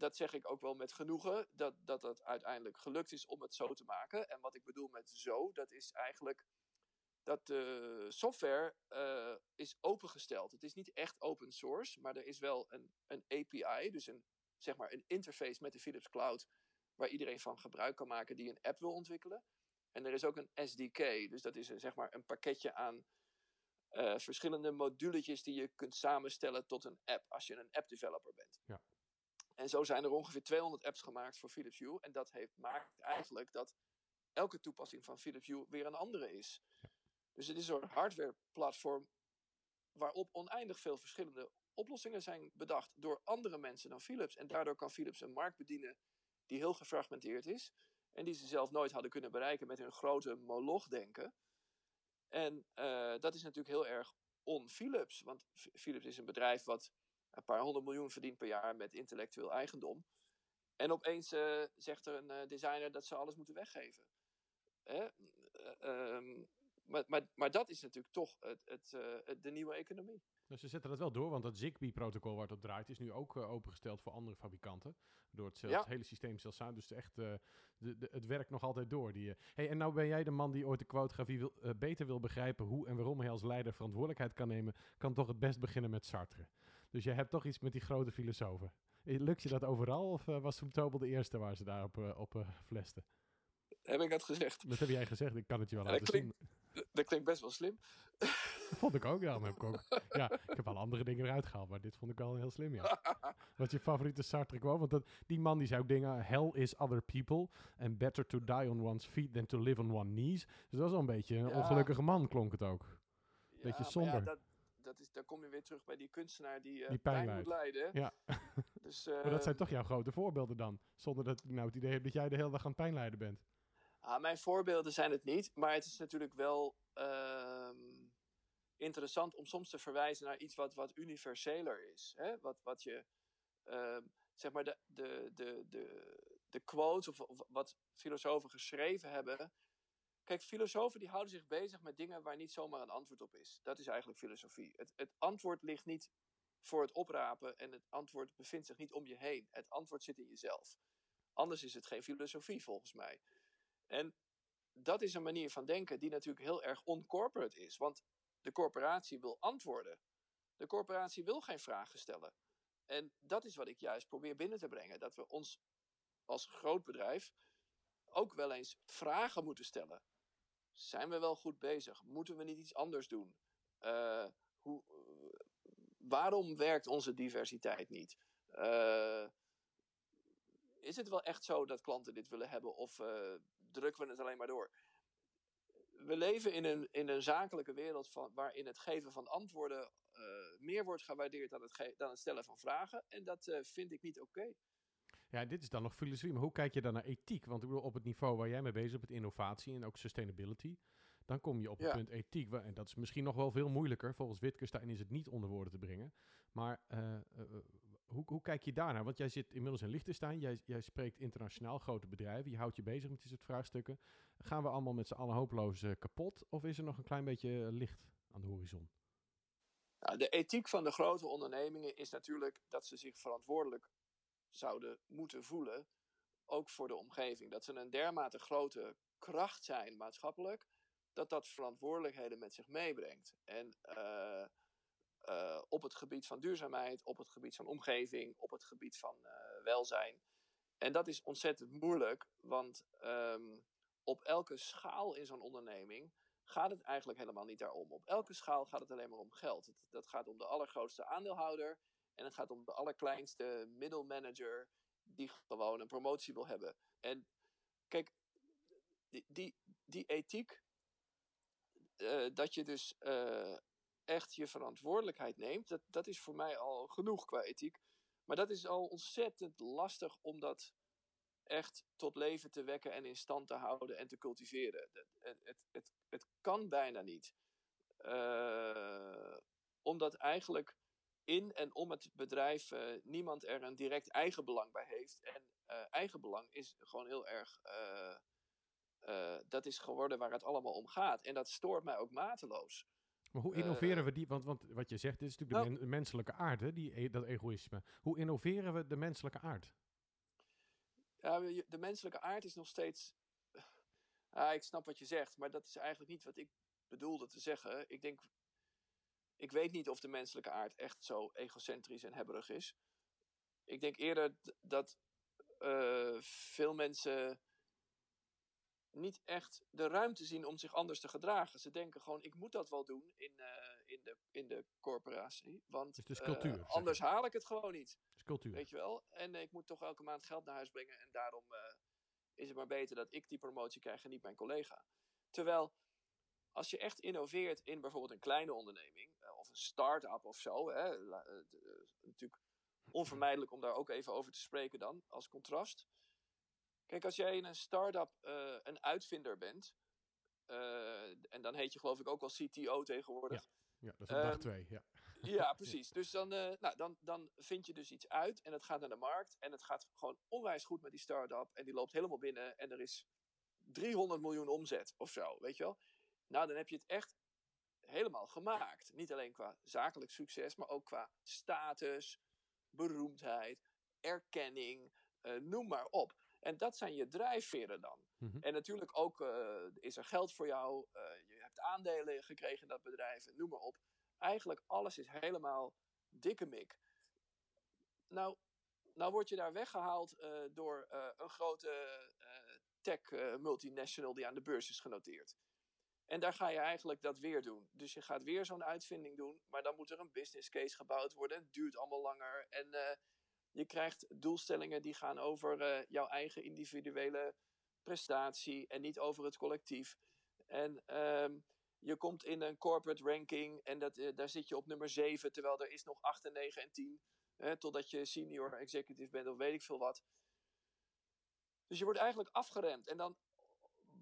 dat zeg ik ook wel met genoegen, dat, dat uiteindelijk gelukt is om het zo te maken. En wat ik bedoel met zo, dat is eigenlijk dat de software uh, is opengesteld. Het is niet echt open source, maar er is wel een, een API, dus een, zeg maar een interface met de Philips Cloud, waar iedereen van gebruik kan maken die een app wil ontwikkelen. En er is ook een SDK, dus dat is een, zeg maar een pakketje aan uh, verschillende moduletjes die je kunt samenstellen tot een app, als je een app developer bent. Ja. En zo zijn er ongeveer 200 apps gemaakt voor Philips Hue. En dat heeft, maakt eigenlijk dat elke toepassing van Philips Hue weer een andere is. Dus het is een hardware-platform waarop oneindig veel verschillende oplossingen zijn bedacht door andere mensen dan Philips. En daardoor kan Philips een markt bedienen die heel gefragmenteerd is. En die ze zelf nooit hadden kunnen bereiken met hun grote moloch-denken. En uh, dat is natuurlijk heel erg on-Philips. Want Philips is een bedrijf wat een paar honderd miljoen verdient per jaar met intellectueel eigendom. En opeens uh, zegt er een uh, designer dat ze alles moeten weggeven. Hè? Um, maar, maar, maar dat is natuurlijk toch het, het, de nieuwe economie. Dus ze zetten dat wel door, want dat Zigbee-protocol waar het op draait is nu ook uh, opengesteld voor andere fabrikanten. Door het, zelfs, ja. het hele systeem zelfs samen. Dus echt, uh, de, de, het werkt nog altijd door. Die, hey, en nou ben jij de man die ooit de quotegrafie wil, beter wil begrijpen hoe en waarom hij als leider verantwoordelijkheid kan nemen. Kan toch het best beginnen met Sartre. Dus je hebt toch iets met die grote filosofen. Lukt je dat overal of was Tom Tobel de eerste waar ze daarop op, op flesten? Heb ik dat gezegd? Dat heb jij gezegd, ik kan het je wel ja, laten klinkt, zien. Dat klinkt best wel slim. Dat vond ik ook, ja. Heb ik, ook, ja ik heb al andere dingen eruit gehaald, maar dit vond ik wel heel slim, ja. Wat je favoriete Sartre quote? Want dat, die man die zei ook dingen, hell is other people and better to die on one's feet than to live on one's knees. Dus dat was wel een beetje een ja. ongelukkige man, klonk het ook. Beetje somber. Ja, dat, dat is, daar kom je weer terug bij die kunstenaar die, uh, die pijn, pijn moet lijden. Ja. dus, uh, maar dat zijn toch jouw grote voorbeelden dan? Zonder dat ik nou het idee heb dat jij de hele dag aan pijn lijden bent. Ah, mijn voorbeelden zijn het niet, maar het is natuurlijk wel uh, interessant om soms te verwijzen naar iets wat, wat universeler is. Hè? Wat, wat je, uh, zeg maar, de, de, de, de, de quotes of, of, wat filosofen geschreven hebben. Kijk, filosofen die houden zich bezig met dingen waar niet zomaar een antwoord op is. Dat is eigenlijk filosofie. Het, het antwoord ligt niet voor het oprapen en het antwoord bevindt zich niet om je heen. Het antwoord zit in jezelf. Anders is het geen filosofie volgens mij. En dat is een manier van denken die natuurlijk heel erg on-corporate is. Want de corporatie wil antwoorden. De corporatie wil geen vragen stellen. En dat is wat ik juist probeer binnen te brengen. Dat we ons als groot bedrijf ook wel eens vragen moeten stellen. Zijn we wel goed bezig? Moeten we niet iets anders doen? Uh, hoe, waarom werkt onze diversiteit niet? Uh, is het wel echt zo dat klanten dit willen hebben? Of uh, drukken we het alleen maar door. We leven in een, in een zakelijke wereld van, waarin het geven van antwoorden meer wordt gewaardeerd dan het, dan het stellen van vragen. En dat vind ik niet oké. Ja, dit is dan nog filosofie. Maar hoe kijk je dan naar ethiek? Want ik bedoel, op het niveau waar jij mee bezig bent, innovatie en ook sustainability, dan kom je op het punt ethiek. En dat is misschien nog wel veel moeilijker. Volgens Wittgenstein is het niet onder woorden te brengen. Maar uh, hoe, hoe kijk je daarnaar? Want jij zit inmiddels in Liechtenstein. Jij, jij spreekt internationaal grote bedrijven. Je houdt je bezig met dit soort vraagstukken. Gaan we allemaal met z'n allen hopeloos uh, kapot? Of is er nog een klein beetje licht aan de horizon? Nou, de ethiek van de grote ondernemingen is natuurlijk dat ze zich verantwoordelijk zouden moeten voelen. Ook voor de omgeving. Dat ze een dermate grote kracht zijn maatschappelijk. Dat dat verantwoordelijkheden met zich meebrengt. En uh, uh, op het gebied van duurzaamheid, op het gebied van omgeving, op het gebied van uh, welzijn. En dat is ontzettend moeilijk, want um, op elke schaal in zo'n onderneming gaat het eigenlijk helemaal niet daarom. Op elke schaal gaat het alleen maar om geld. Dat gaat om de allergrootste aandeelhouder en het gaat om de allerkleinste middelmanager die gewoon een promotie wil hebben. En kijk, die, die, die ethiek, uh, dat je dus uh, echt je verantwoordelijkheid neemt, dat, dat is voor mij al genoeg qua ethiek. Maar dat is al ontzettend lastig om dat echt tot leven te wekken en in stand te houden en te cultiveren. Het, het, het, het kan bijna niet. Uh, omdat eigenlijk in en om het bedrijf uh, niemand er een direct eigenbelang bij heeft. En uh, eigenbelang is gewoon heel erg. dat is geworden waar het allemaal om gaat. En dat stoort mij ook mateloos. Maar hoe innoveren we die? Want, want wat je zegt, dit is natuurlijk de, men, menselijke aard, hè, die, e, dat egoïsme. Hoe innoveren we de menselijke aard? Ja, de menselijke aard is nog steeds. Ah, ik snap wat je zegt, maar dat is eigenlijk niet wat ik bedoelde te zeggen. Ik denk. Ik weet niet of de menselijke aard echt zo egocentrisch en hebberig is. Ik denk eerder dat uh, veel mensen niet echt de ruimte zien om zich anders te gedragen. Ze denken gewoon, ik moet dat wel doen in, uh, in, de, in de corporatie. Want dus het is cultuur, uh, anders haal ik het gewoon niet. Het is cultuur. Weet je wel? En ik moet toch elke maand geld naar huis brengen. En daarom is het maar beter dat ik die promotie krijg en niet mijn collega. Terwijl, als je echt innoveert in bijvoorbeeld een kleine onderneming, of een start-up of zo, hè, natuurlijk onvermijdelijk om daar ook even over te spreken dan, als contrast. Kijk, als jij in een start-up uh, een uitvinder bent, uh, en dan heet je geloof ik ook wel CTO tegenwoordig. Ja, ja dat is op dag um, twee. Ja, ja precies. Ja. Dus dan, uh, nou, dan, dan vind je dus iets uit en het gaat naar de markt. En het gaat gewoon onwijs goed met die start-up. En die loopt helemaal binnen en er is 300 miljoen omzet of zo, weet je wel. Nou, dan heb je het echt helemaal gemaakt. Niet alleen qua zakelijk succes, maar ook qua status, beroemdheid, erkenning, noem maar op. En dat zijn je drijfveren dan. Mm-hmm. En natuurlijk ook uh, is er geld voor jou, uh, je hebt aandelen gekregen in dat bedrijf, noem maar op. Eigenlijk alles is helemaal dikke mik. Nou, nou word je daar weggehaald door een grote tech multinational die aan de beurs is genoteerd. En daar ga je eigenlijk dat weer doen. Dus je gaat weer zo'n uitvinding doen, maar dan moet er een business case gebouwd worden. Het duurt allemaal langer. En je krijgt doelstellingen die gaan over uh, jouw eigen individuele prestatie en niet over het collectief. En um, je komt in een corporate ranking en dat, uh, daar zit je op nummer 7, terwijl er is nog 8 en 9 en 10. Hè, totdat je senior executive bent of weet ik veel wat. Dus je wordt eigenlijk afgeremd. En dan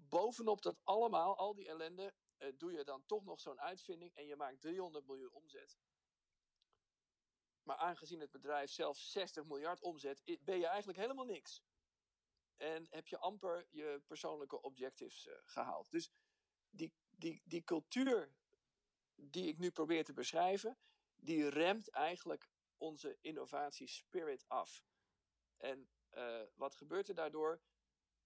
bovenop dat allemaal, al die ellende, uh, doe je dan toch nog zo'n uitvinding en je maakt 300 miljoen omzet. Maar aangezien het bedrijf zelf 60 miljard omzet, ben je eigenlijk helemaal niks. En heb je amper je persoonlijke objectives uh, gehaald. Dus die, die, die cultuur die ik nu probeer te beschrijven, die remt eigenlijk onze innovatiespirit af. En uh, wat gebeurt er daardoor?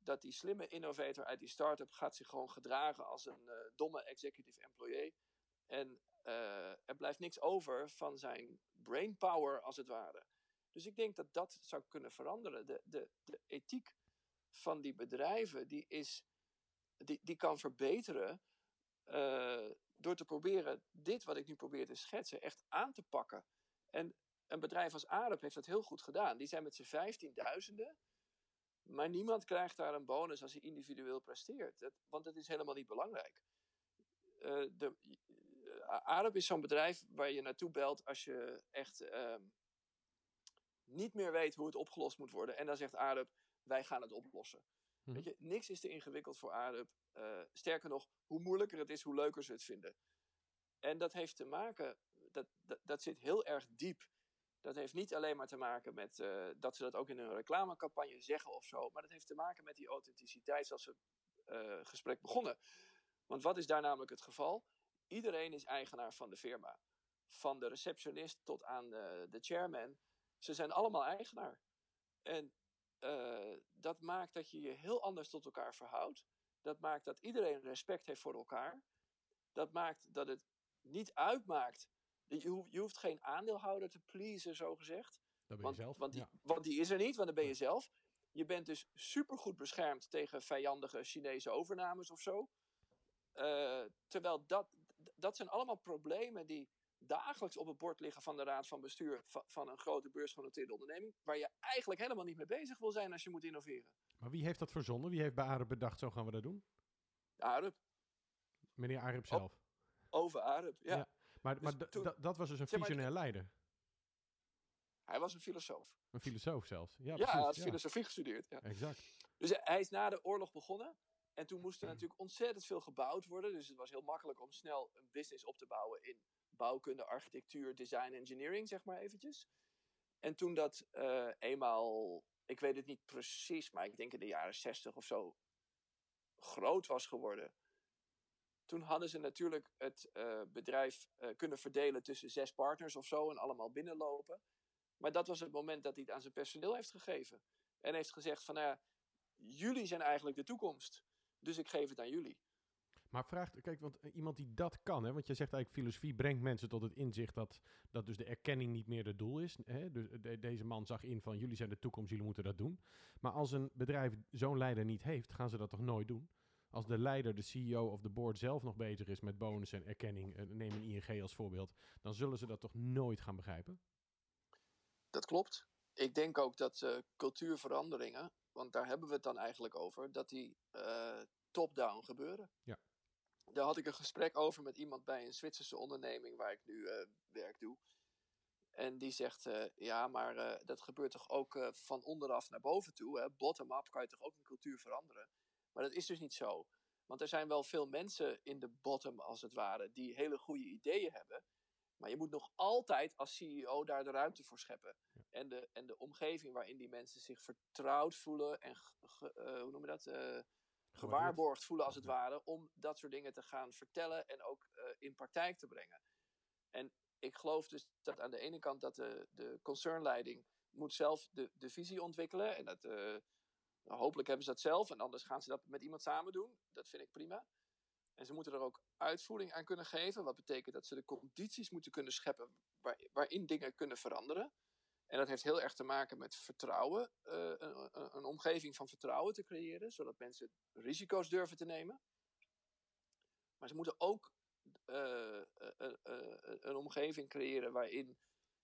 Dat die slimme innovator uit die start-up gaat zich gewoon gedragen als een uh, domme executive employee. En uh, er blijft niks over van zijn brainpower, als het ware. Dus ik denk dat dat zou kunnen veranderen. De, de, ethiek van die bedrijven, die, is, die, die kan verbeteren uh, door te proberen dit wat ik nu probeer te schetsen echt aan te pakken. En een bedrijf als Arab heeft dat heel goed gedaan. Die zijn met z'n vijftienduizenden, maar niemand krijgt daar een bonus als hij individueel presteert. Dat, want dat is helemaal niet belangrijk. Uh, de, Arab is zo'n bedrijf waar je naartoe belt als je echt ehm, niet meer weet hoe het opgelost moet worden. En dan zegt Arab, wij gaan het oplossen. Mhm. Weet je, niks is te ingewikkeld voor Arab. Eh, sterker nog, hoe moeilijker het is, hoe leuker ze het vinden. En dat heeft te maken, dat, dat, dat zit heel erg diep. Dat heeft niet alleen maar te maken met eh, dat ze dat ook in hun reclamecampagne zeggen of zo. Maar dat heeft te maken met die authenticiteit zoals we eh gesprek begonnen. Want wat is daar namelijk het geval? Iedereen is eigenaar van de firma. Van de receptionist tot aan de, de chairman. Ze zijn allemaal eigenaar. En eh, dat maakt dat je je heel anders tot elkaar verhoudt. Dat maakt dat iedereen respect heeft voor elkaar. Dat maakt dat het niet uitmaakt. Je hoeft, je hoeft geen aandeelhouder te pleasen, zo gezegd. Dat ben je Want, zelf. want, die, ja. want die is er niet, want dan ben je zelf. Je bent dus supergoed beschermd tegen vijandige Chinese overnames of zo. Eh, terwijl dat, dat zijn allemaal problemen die dagelijks op het bord liggen van de raad van bestuur van, van een grote beursgenoteerde onderneming. Waar je eigenlijk helemaal niet mee bezig wil zijn als je moet innoveren. Maar wie heeft dat verzonnen? Wie heeft bij Arab bedacht, zo gaan we dat doen? Arab, Meneer Arab Oh, zelf. over Arab. Ja. Ja. Maar maar dus toen- d- dat was dus een maar, visionair leider. Hij was een filosoof. Een filosoof zelfs. Ja, Ja, precies. hij had ja. filosofie gestudeerd. Ja. Exact. Dus hij is na de oorlog begonnen. En toen moest er natuurlijk ontzettend veel gebouwd worden. Dus het was heel makkelijk om snel een business op te bouwen in bouwkunde, architectuur, design, engineering, zeg maar eventjes. En toen dat eh, eenmaal, ik weet het niet precies, maar ik denk in de jaren zestig of zo, groot was geworden. Toen hadden ze natuurlijk het eh, bedrijf eh, kunnen verdelen tussen zes partners of zo en allemaal binnenlopen. Maar dat was het moment dat hij het aan zijn personeel heeft gegeven. En heeft gezegd van, nou ja, jullie zijn eigenlijk de toekomst. Dus ik geef het aan jullie. Maar vraagt, kijk, want eh, iemand die dat kan, hè, want je zegt eigenlijk filosofie brengt mensen tot het inzicht dat, dat dus de erkenning niet meer het doel is. Hè? Dus de- deze man zag in van jullie zijn de toekomst, jullie moeten dat doen. Maar als een bedrijf zo'n leider niet heeft, gaan ze dat toch nooit doen? Als de leider, de CEO of de board zelf nog bezig is met bonus en erkenning, eh, neem een ING als voorbeeld, dan zullen ze dat toch nooit gaan begrijpen? Dat klopt. Ik denk ook dat eh, cultuurveranderingen, want daar hebben we het dan eigenlijk over, dat die eh, top-down gebeuren. Ja. Daar had ik een gesprek over met iemand bij een Zwitserse onderneming waar ik nu werk doe. En die zegt, ja, maar dat gebeurt toch ook van onderaf naar boven toe. Bottom-up kan je toch ook een cultuur veranderen. Maar dat is dus niet zo. Want er zijn wel veel mensen in de bottom, als het ware, die hele goede ideeën hebben. Maar je moet nog altijd als CEO daar de ruimte voor scheppen. En, de, en de omgeving waarin die mensen zich vertrouwd voelen en ge- eh, hoe noem je dat? Eh, gewaarborgd voelen als het ware. Om dat soort dingen te gaan vertellen en ook eh, in praktijk te brengen. En ik geloof dus dat aan de ene kant dat de, de concernleiding moet zelf de, de visie ontwikkelen. En dat, eh, nou, hopelijk hebben ze dat zelf. En anders gaan ze dat met iemand samen doen. Dat vind ik prima. En ze moeten er ook uitvoering aan kunnen geven. Wat betekent dat ze de condities moeten kunnen scheppen waar, waarin dingen kunnen veranderen. En dat heeft heel erg te maken met vertrouwen. eh, een, een, omgeving van vertrouwen te creëren. Zodat mensen risico's durven te nemen. Maar ze moeten ook eh, eh, een omgeving creëren waarin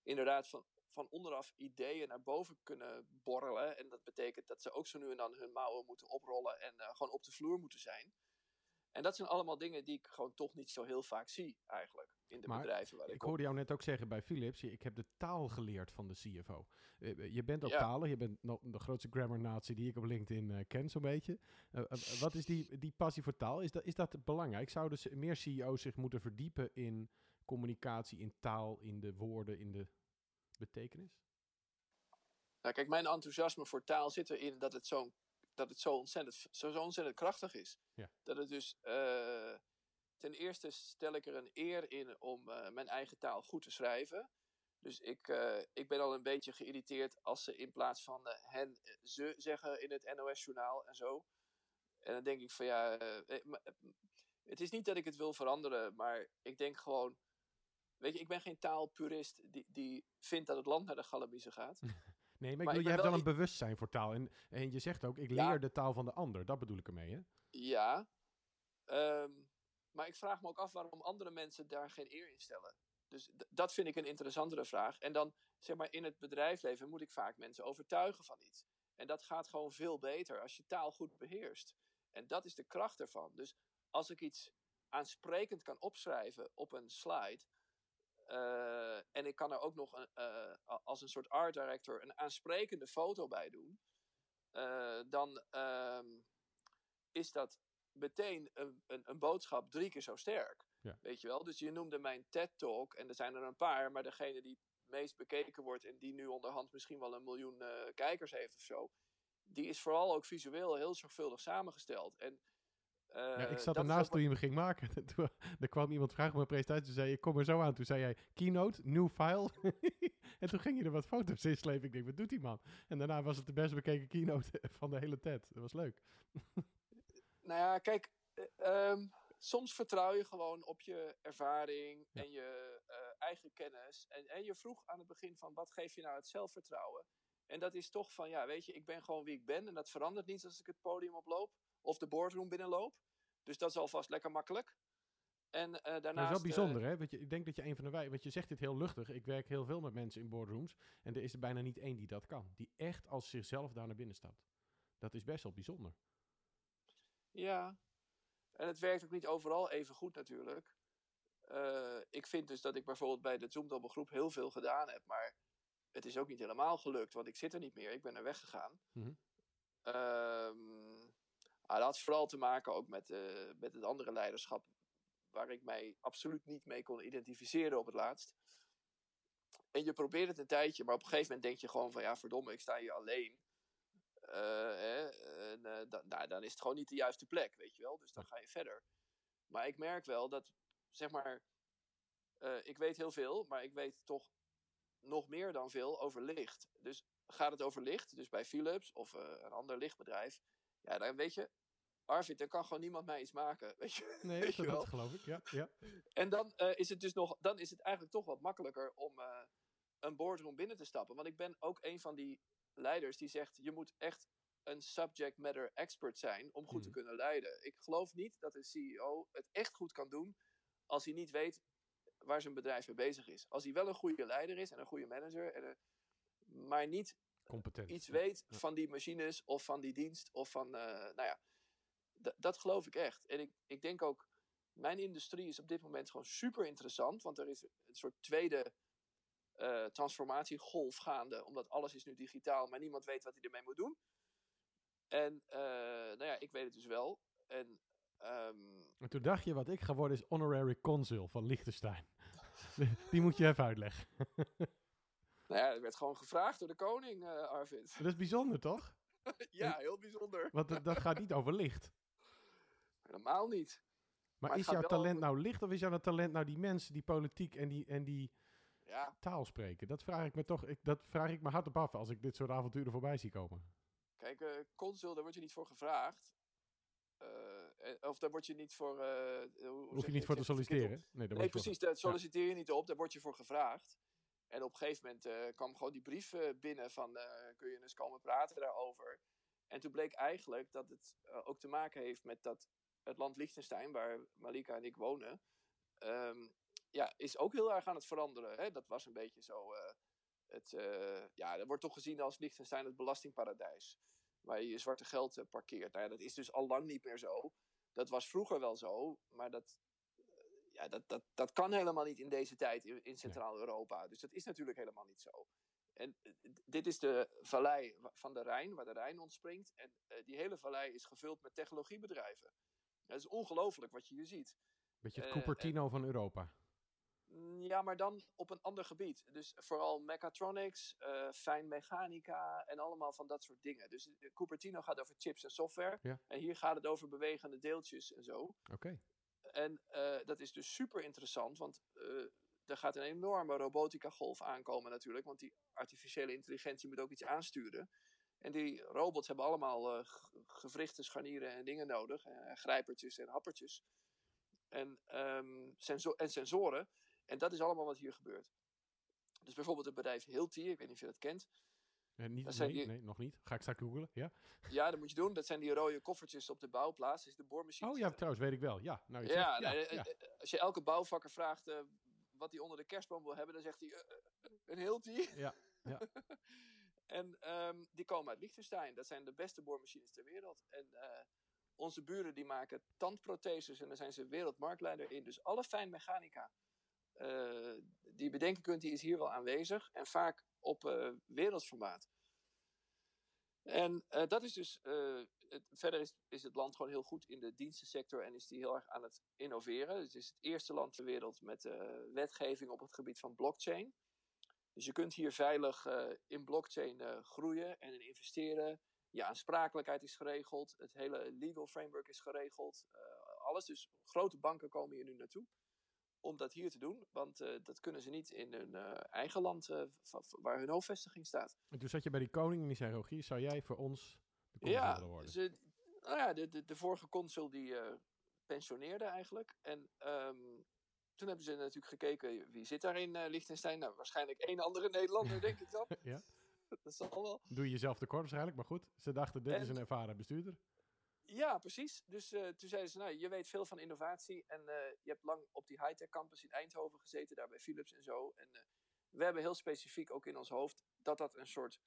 inderdaad van, van onderaf ideeën naar boven kunnen borrelen. En dat betekent dat ze ook zo nu en dan hun mouwen moeten oprollen en eh, gewoon op de vloer moeten zijn. En dat zijn allemaal dingen die ik gewoon toch niet zo heel vaak zie, eigenlijk, in de Maar bedrijven waar ik, Ik hoorde jou net ook zeggen bij Philips, ik heb de taal geleerd van de CFO. Eh, je bent ook Ja. taler, je bent nog de grootste grammar nazi die ik op LinkedIn eh, ken zo'n beetje. Eh, eh, wat is die, die passie voor taal? Is dat, is dat belangrijk? Zouden ze- meer CEO's zich moeten verdiepen in communicatie, in taal, in de woorden, in de betekenis? Nou, kijk, mijn enthousiasme voor taal zit erin dat het zo, dat het zo, ontzettend, zo, zo ontzettend krachtig is. Ja. Dat het dus, eh, ten eerste stel ik er een eer in om eh, mijn eigen taal goed te schrijven. Dus ik, eh, ik ben al een beetje geïrriteerd als ze in plaats van hen, ze zeggen in het NOS-journaal en zo. En dan denk ik van ja, het is niet dat ik het wil veranderen, maar ik denk gewoon, weet je, ik ben geen taalpurist die, die vindt dat het land naar de galamiezen gaat. Nee, maar, je hebt wel een bewustzijn voor taal. En, en je zegt ook, ik Ja. leer de taal van de ander. Dat bedoel ik ermee, hè? Ja, ehm, maar ik vraag me ook af waarom andere mensen daar geen eer in stellen. Dus dat vind ik een interessantere vraag. En dan, zeg maar, in het bedrijfsleven moet ik vaak mensen overtuigen van iets. En dat gaat gewoon veel beter als je taal goed beheerst. En dat is de kracht ervan. Dus als ik iets aansprekend kan opschrijven op een slide. Eh, en ik kan er ook nog een, eh, als een soort art director een aansprekende foto bij doen. eh, dan ehm, is dat meteen een, een, een boodschap drie keer zo sterk. Ja. Weet je wel? Dus je noemde mijn TED-talk, en er zijn er een paar, maar degene die het meest bekeken wordt en die nu onderhand misschien wel een miljoen kijkers heeft of zo, die is vooral ook visueel heel zorgvuldig samengesteld. En, eh, Ja, ik zat dat is ernaast toen je hem ging maken. Toen, er kwam iemand vragen op mijn presentatie. Toen zei je, kom er zo aan. Toen zei jij, keynote, new file. en toen ging je er wat foto's in slepen. Ik denk, wat doet die man? En daarna was het de best bekeken keynote van de hele TED. Dat was leuk. Nou ja, kijk, eh, ehm, soms vertrouw je gewoon op je ervaring Ja. en je eh, eigen kennis. En, en je vroeg aan het begin van, wat geeft je nou het zelfvertrouwen? En dat is toch van, ja, weet je, ik ben gewoon wie ik ben. En dat verandert niet als ik het podium oploop of de boardroom binnenloop. Dus dat is alvast lekker makkelijk. En eh Maar daarnaast... dat is wel eh, bijzonder, hè? Want je, ik denk dat je een van de wij... Want je zegt dit heel luchtig. Ik werk heel veel met mensen in boardrooms. En er is er bijna niet één die dat kan. Die echt als zichzelf daar naar binnen stapt. Dat is best wel bijzonder. Ja, en het werkt ook niet overal even goed natuurlijk. Eh, ik vind dus dat ik bijvoorbeeld bij de Zoomdobbel groep heel veel gedaan heb, maar het is ook niet helemaal gelukt, want ik zit er niet meer. Ik ben er weggegaan. Ehm, ah, dat had vooral te maken ook met, eh, met het andere leiderschap, waar ik mij absoluut niet mee kon identificeren op het laatst. En je probeert het een tijdje, maar op een gegeven moment denk je gewoon van ja, verdomme, ik sta hier alleen. Eh, hè, en, eh, dan, nou, dan is het gewoon niet de juiste plek, weet je wel. Dus dan ga je verder. Maar ik merk wel dat, zeg maar, ik weet heel veel, maar ik weet toch nog meer dan veel over licht. Dus gaat het over licht, dus bij Philips of een ander lichtbedrijf, ja, dan weet je, Arvid, dan kan gewoon niemand mij iets maken, weet je. Nee, Weet je dat, wel? geloof ik. Ja, ja. En dan eh, is het dus nog, dan is het eigenlijk toch wat makkelijker om eh, een boardroom binnen te stappen. Want ik ben ook een van die leiders die zegt, je moet echt een subject matter expert zijn om goed te Mhm. kunnen leiden. Ik geloof niet dat een CEO het echt goed kan doen als hij niet weet waar zijn bedrijf mee bezig is. Als hij wel een goede leider is en een goede manager, en een- maar niet Competent. iets weet Ja. van die machines of van die dienst of van, eh, nou ja, dat geloof ik echt. En ik, ik denk ook, mijn industrie is op dit moment gewoon super interessant, want er is een soort tweede eh, transformatiegolf gaande, omdat alles is nu digitaal, maar niemand weet wat hij ermee moet doen. En eh, nou ja, ik weet het dus wel. En ehm, En toen dacht je, wat ik ga worden is honorary consul van Liechtenstein. Die moet je even uitleggen. nou ja, er werd gewoon gevraagd door de koning, eh, Arvid. Dat is bijzonder, toch? ja, heel bijzonder. Want dat, dat gaat niet over licht. Helemaal niet. Maar, is jouw talent nou licht of is jouw talent nou die mensen die politiek en die, en die Ja, taal spreken? Dat vraag ik me toch, ik, dat vraag ik me hardop af als ik dit soort avonturen voorbij zie komen. Kijk, eh, consul, daar word je niet voor gevraagd. Eh, of daar word je niet voor. eh, hoe- hoe Hoef je niet voor te solliciteren. Nee, daar Nee, word je voor- precies, daar solliciteer je niet op, daar word je voor gevraagd. En op een gegeven moment kwam gewoon die brief binnen van kun je eens komen praten daarover. En toen bleek eigenlijk dat het ook te maken heeft met dat het land Liechtenstein, waar Malika en ik wonen, ehm, ja, is ook heel erg aan het veranderen. Hè? Dat was een beetje zo. eh, het, eh, ja, dat wordt toch gezien als Liechtenstein het belastingparadijs. Waar je je zwarte geld eh, parkeert. Nou ja, dat is dus al lang niet meer zo. Dat was vroeger wel zo, maar dat, ja, dat, dat, dat kan helemaal niet in deze tijd in, in Centraal-Europa. Dus dat is natuurlijk helemaal niet zo. En dit is de vallei van de Rijn, waar de Rijn ontspringt. En die hele vallei is gevuld met technologiebedrijven. Het is ongelooflijk wat je hier ziet. Beetje het eh, Cupertino van Europa. Mm, Ja, maar dan op een ander gebied. Dus vooral mechatronics, eh fijnmechanica en allemaal van dat soort dingen. Dus eh, Cupertino gaat over chips en software. Ja. En hier gaat het over bewegende deeltjes en zo. Oké. En dat is dus super interessant, want er gaat een enorme robotica-golf aankomen natuurlijk. Want die artificiële intelligentie moet ook iets aansturen. En die robots hebben allemaal eh, gewrichten, scharnieren en dingen nodig. eh, grijpertjes en happertjes. En, ehm, senso- en sensoren. En dat is allemaal wat hier gebeurt. Dus bijvoorbeeld het bedrijf Hilti, ik weet niet of je dat kent. Eh, niet, Dat zijn nee, die- nee, nog niet. Ga ik straks googlen. Ja? Ja, dat moet je doen. Dat zijn die rode koffertjes op de bouwplaats. Dat is de boormachine. Oh ja, trouwens, weet ik wel. Ja, nou, je Ja, zegt, ja, nou, ja. als je elke bouwvakker vraagt wat hij onder de kerstboom wil hebben, dan zegt hij een Hilti. Ja, ja. en ehm, die komen uit Liechtenstein. Dat zijn de beste boormachines ter wereld. En eh, onze buren die maken tandprotheses en daar zijn ze wereldmarktleider in. Dus alle fijnmechanica uh, die je bedenken kunt, die is hier wel aanwezig. En vaak op uh, wereldformaat. En dat is dus. Verder is, is het land gewoon heel goed in de dienstensector en is die heel erg aan het innoveren. Het is het eerste land ter wereld met wetgeving op het gebied van blockchain. Dus je kunt hier veilig in blockchain groeien en in investeren. Je aansprakelijkheid is geregeld. Het hele legal framework is geregeld. alles. Dus grote banken komen hier nu naartoe om dat hier te doen. Want dat kunnen ze niet in hun eigen land waar hun hoofdvestiging staat. En toen zat je bij die koning en die zei, Rogier, zou jij voor ons de consul ja, willen worden? Ze, nou ja, de, de, de vorige consul die pensioneerde eigenlijk. En um, toen hebben ze natuurlijk gekeken, wie zit daar in Liechtenstein? Nou, waarschijnlijk één andere Nederlander, denk ik dan. ja. Dat zal wel. Doe je jezelf tekort waarschijnlijk, maar goed. Ze dachten, dit En- is een ervaren bestuurder. Ja, precies. Dus eh, toen zeiden ze, nou, je weet veel van innovatie en eh, je hebt lang op die high-tech campus in Eindhoven gezeten, daar bij Philips en zo. En eh, we hebben heel specifiek ook in ons hoofd dat dat een soort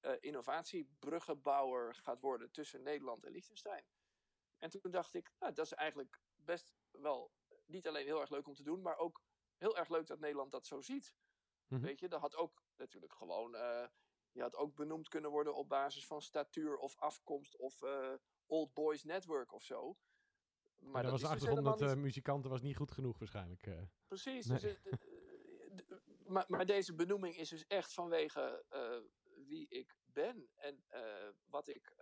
eh, innovatiebruggenbouwer gaat worden tussen Nederland en Liechtenstein. En toen dacht ik, nou, dat is eigenlijk best wel niet alleen heel erg leuk om te doen, maar ook heel erg leuk dat Nederland dat zo ziet. Mhm. Weet je, dat had ook natuurlijk gewoon, eh, je had ook benoemd kunnen worden op basis van statuur of afkomst of eh, Old Boys Network of zo. Maar Maar dat was de dus achtergrond met helemaal eh, niet- muzikanten was niet goed genoeg waarschijnlijk. Precies. Nee. Dus, maar, maar deze benoeming is dus echt vanwege wie ik ben en wat ik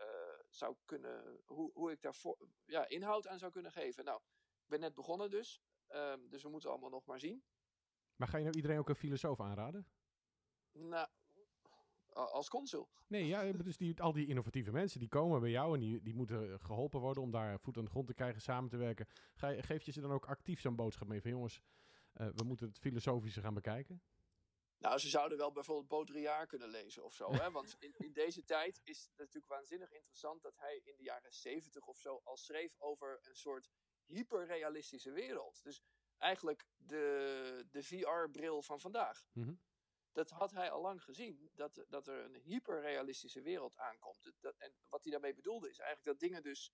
zou kunnen, hoe, hoe ik daar ja, inhoud aan zou kunnen geven. Nou, ben net begonnen dus, ehm, dus we moeten allemaal nog maar zien. Maar ga je nou iedereen ook een filosoof aanraden? Nou, als consul. Nee, ja, dus die, al die innovatieve mensen die komen bij jou en die, die moeten geholpen worden om daar voet aan de grond te krijgen, samen te werken. Ga je, geef je ze dan ook actief zo'n boodschap mee van jongens, eh, we moeten het filosofische gaan bekijken? Nou, ze zouden wel bijvoorbeeld Baudrillard kunnen lezen of zo. Hè? Want in, in deze tijd is het natuurlijk waanzinnig interessant dat hij in de jaren zeventig of zo al schreef over een soort hyperrealistische wereld. Dus eigenlijk de, de VR-bril van vandaag. Mhm. Dat had hij al lang gezien, dat, dat er een hyperrealistische wereld aankomt. Dat- en wat hij daarmee bedoelde is eigenlijk dat dingen dus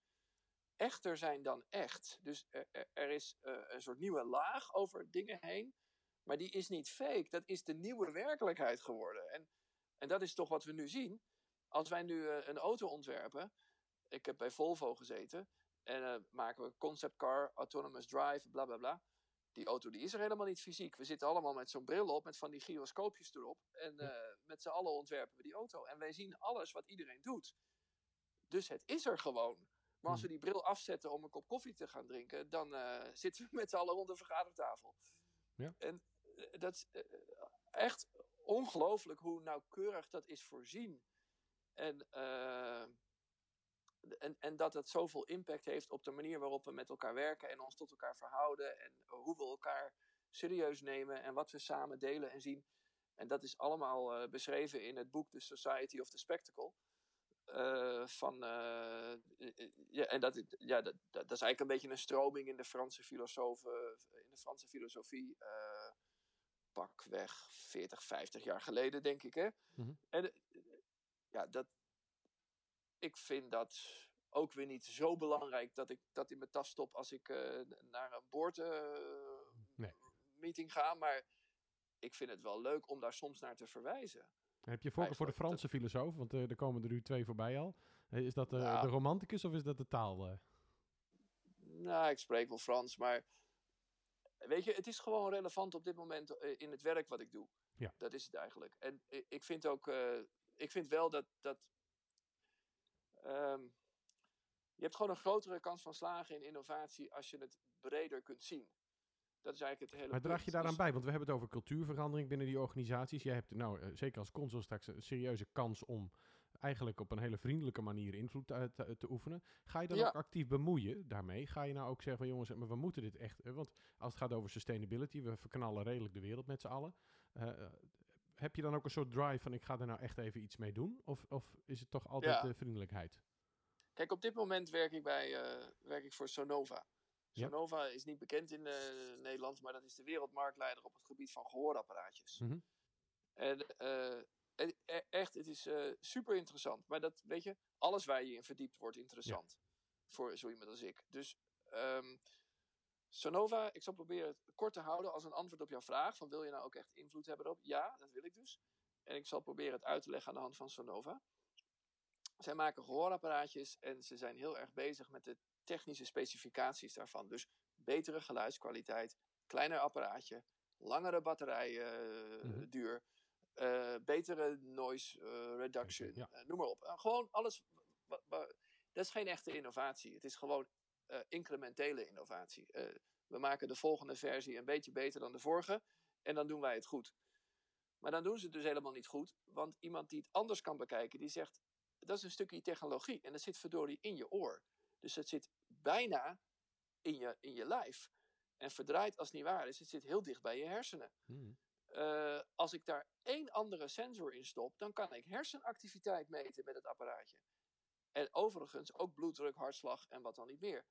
echter zijn dan echt. Dus er, er, er is eh, een soort nieuwe laag over dingen heen. Maar die is niet fake. Dat is de nieuwe werkelijkheid geworden. En, en dat is toch wat we nu zien. Als wij nu eh, een auto ontwerpen. Ik heb bij Volvo gezeten. En eh, maken we concept car, autonomous drive, bla bla bla. Die auto die is er helemaal niet fysiek. We zitten allemaal met zo'n bril op, met van die gyroscoopjes erop. En eh, met z'n allen ontwerpen we die auto. En wij zien alles wat iedereen doet. Dus het is er gewoon. Maar als we die bril afzetten om een kop koffie te gaan drinken, dan eh, zitten we met z'n allen rond de vergadertafel. Ja. En dat is echt ongelooflijk hoe nauwkeurig dat is voorzien. En, en, en dat het zoveel impact heeft op de manier waarop we met elkaar werken en ons tot elkaar verhouden. En hoe we elkaar serieus nemen en wat we samen delen en zien. En dat is allemaal eh, beschreven in het boek The Society of the Spectacle. Eh, van, eh, eh, ja, en dat, ja, dat, dat, is eigenlijk een beetje een stroming in de Franse filosofen, in de Franse filosofie. eh pakweg 40, 50 jaar geleden, denk ik. Hè? Mhm. En eh, ja, dat, ik vind dat ook weer niet zo belangrijk dat ik dat in mijn tas stop als ik eh, naar een boord eh, Nee. meeting ga. Maar ik vind het wel leuk om daar soms naar te verwijzen. Heb je voorkeur voor de Franse filosoof? Want eh, er komen er nu twee voorbij al. Is dat eh, Nou. de romanticus of is dat de taal? Nou, ik spreek wel Frans, maar weet je, het is gewoon relevant op dit moment in het werk wat ik doe. Ja. Dat is het eigenlijk. En ik vind ook, ik vind wel dat, dat ehm, je hebt gewoon een grotere kans van slagen in innovatie als je het breder kunt zien. Dat is eigenlijk het hele Maar draag je daaraan Dus- bij? Want we hebben het over cultuurverandering binnen die organisaties. Jij hebt nou, eh, zeker als consul straks een serieuze kans om eigenlijk op een hele vriendelijke manier invloed te, te, te oefenen. Ga je dan Ja. ook actief bemoeien daarmee? Ga je nou ook zeggen van jongens, maar we moeten dit echt... eh, Want als het gaat over sustainability, we verknallen redelijk de wereld met z'n allen. Eh, heb je dan ook een soort drive van ik ga er nou echt even iets mee doen? Of, of is het toch altijd Ja. de vriendelijkheid? Kijk, op dit moment werk ik, bij, eh, werk ik voor Sonova. Ja. Sonova is niet bekend in eh, Nederland, maar dat is de wereldmarktleider op het gebied van gehoorapparaatjes. Mhm. En eh, e- echt, het is super interessant. Maar dat, weet je, alles waar je in verdiept wordt interessant. voor zo iemand als ik. Dus ehm, Sonova, ik zal proberen het kort te houden als een antwoord op jouw vraag. Van wil je nou ook echt invloed hebben erop? Ja, dat wil ik dus. En ik zal proberen het uit te leggen aan de hand van Sonova. Zij maken gehoorapparaatjes en ze zijn heel erg bezig met de technische specificaties daarvan. Dus betere geluidskwaliteit, kleiner apparaatje, langere batterijduur, uh, mm betere noise uh, reduction, ja. noem maar op. gewoon alles. Dat is geen echte innovatie. Het is gewoon incrementele innovatie. we maken de volgende versie een beetje beter dan de vorige en dan doen wij het goed. Maar dan doen ze het dus helemaal niet goed, want iemand die het anders kan bekijken, die zegt: dat is een stukje technologie en dat zit verdorie in je oor. Dus het zit bijna in je, in je lijf. En verdraaid als het niet waar is, het zit heel dicht bij je hersenen. Hmm. Uh, als ik daar één andere sensor in stop, dan kan ik hersenactiviteit meten met het apparaatje. En overigens ook bloeddruk, hartslag en wat dan niet meer.